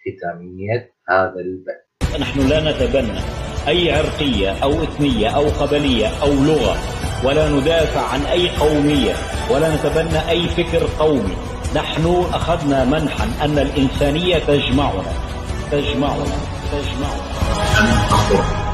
ختامية هذا البث. نحن لا نتبنى. أي عرقية أو إثنية أو قبلية أو لغة ولا ندافع عن أي قومية ولا نتبنى أي فكر قومي. نحن أخذنا منحا أن الإنسانية تجمعنا. تجمعنا. تجمعنا.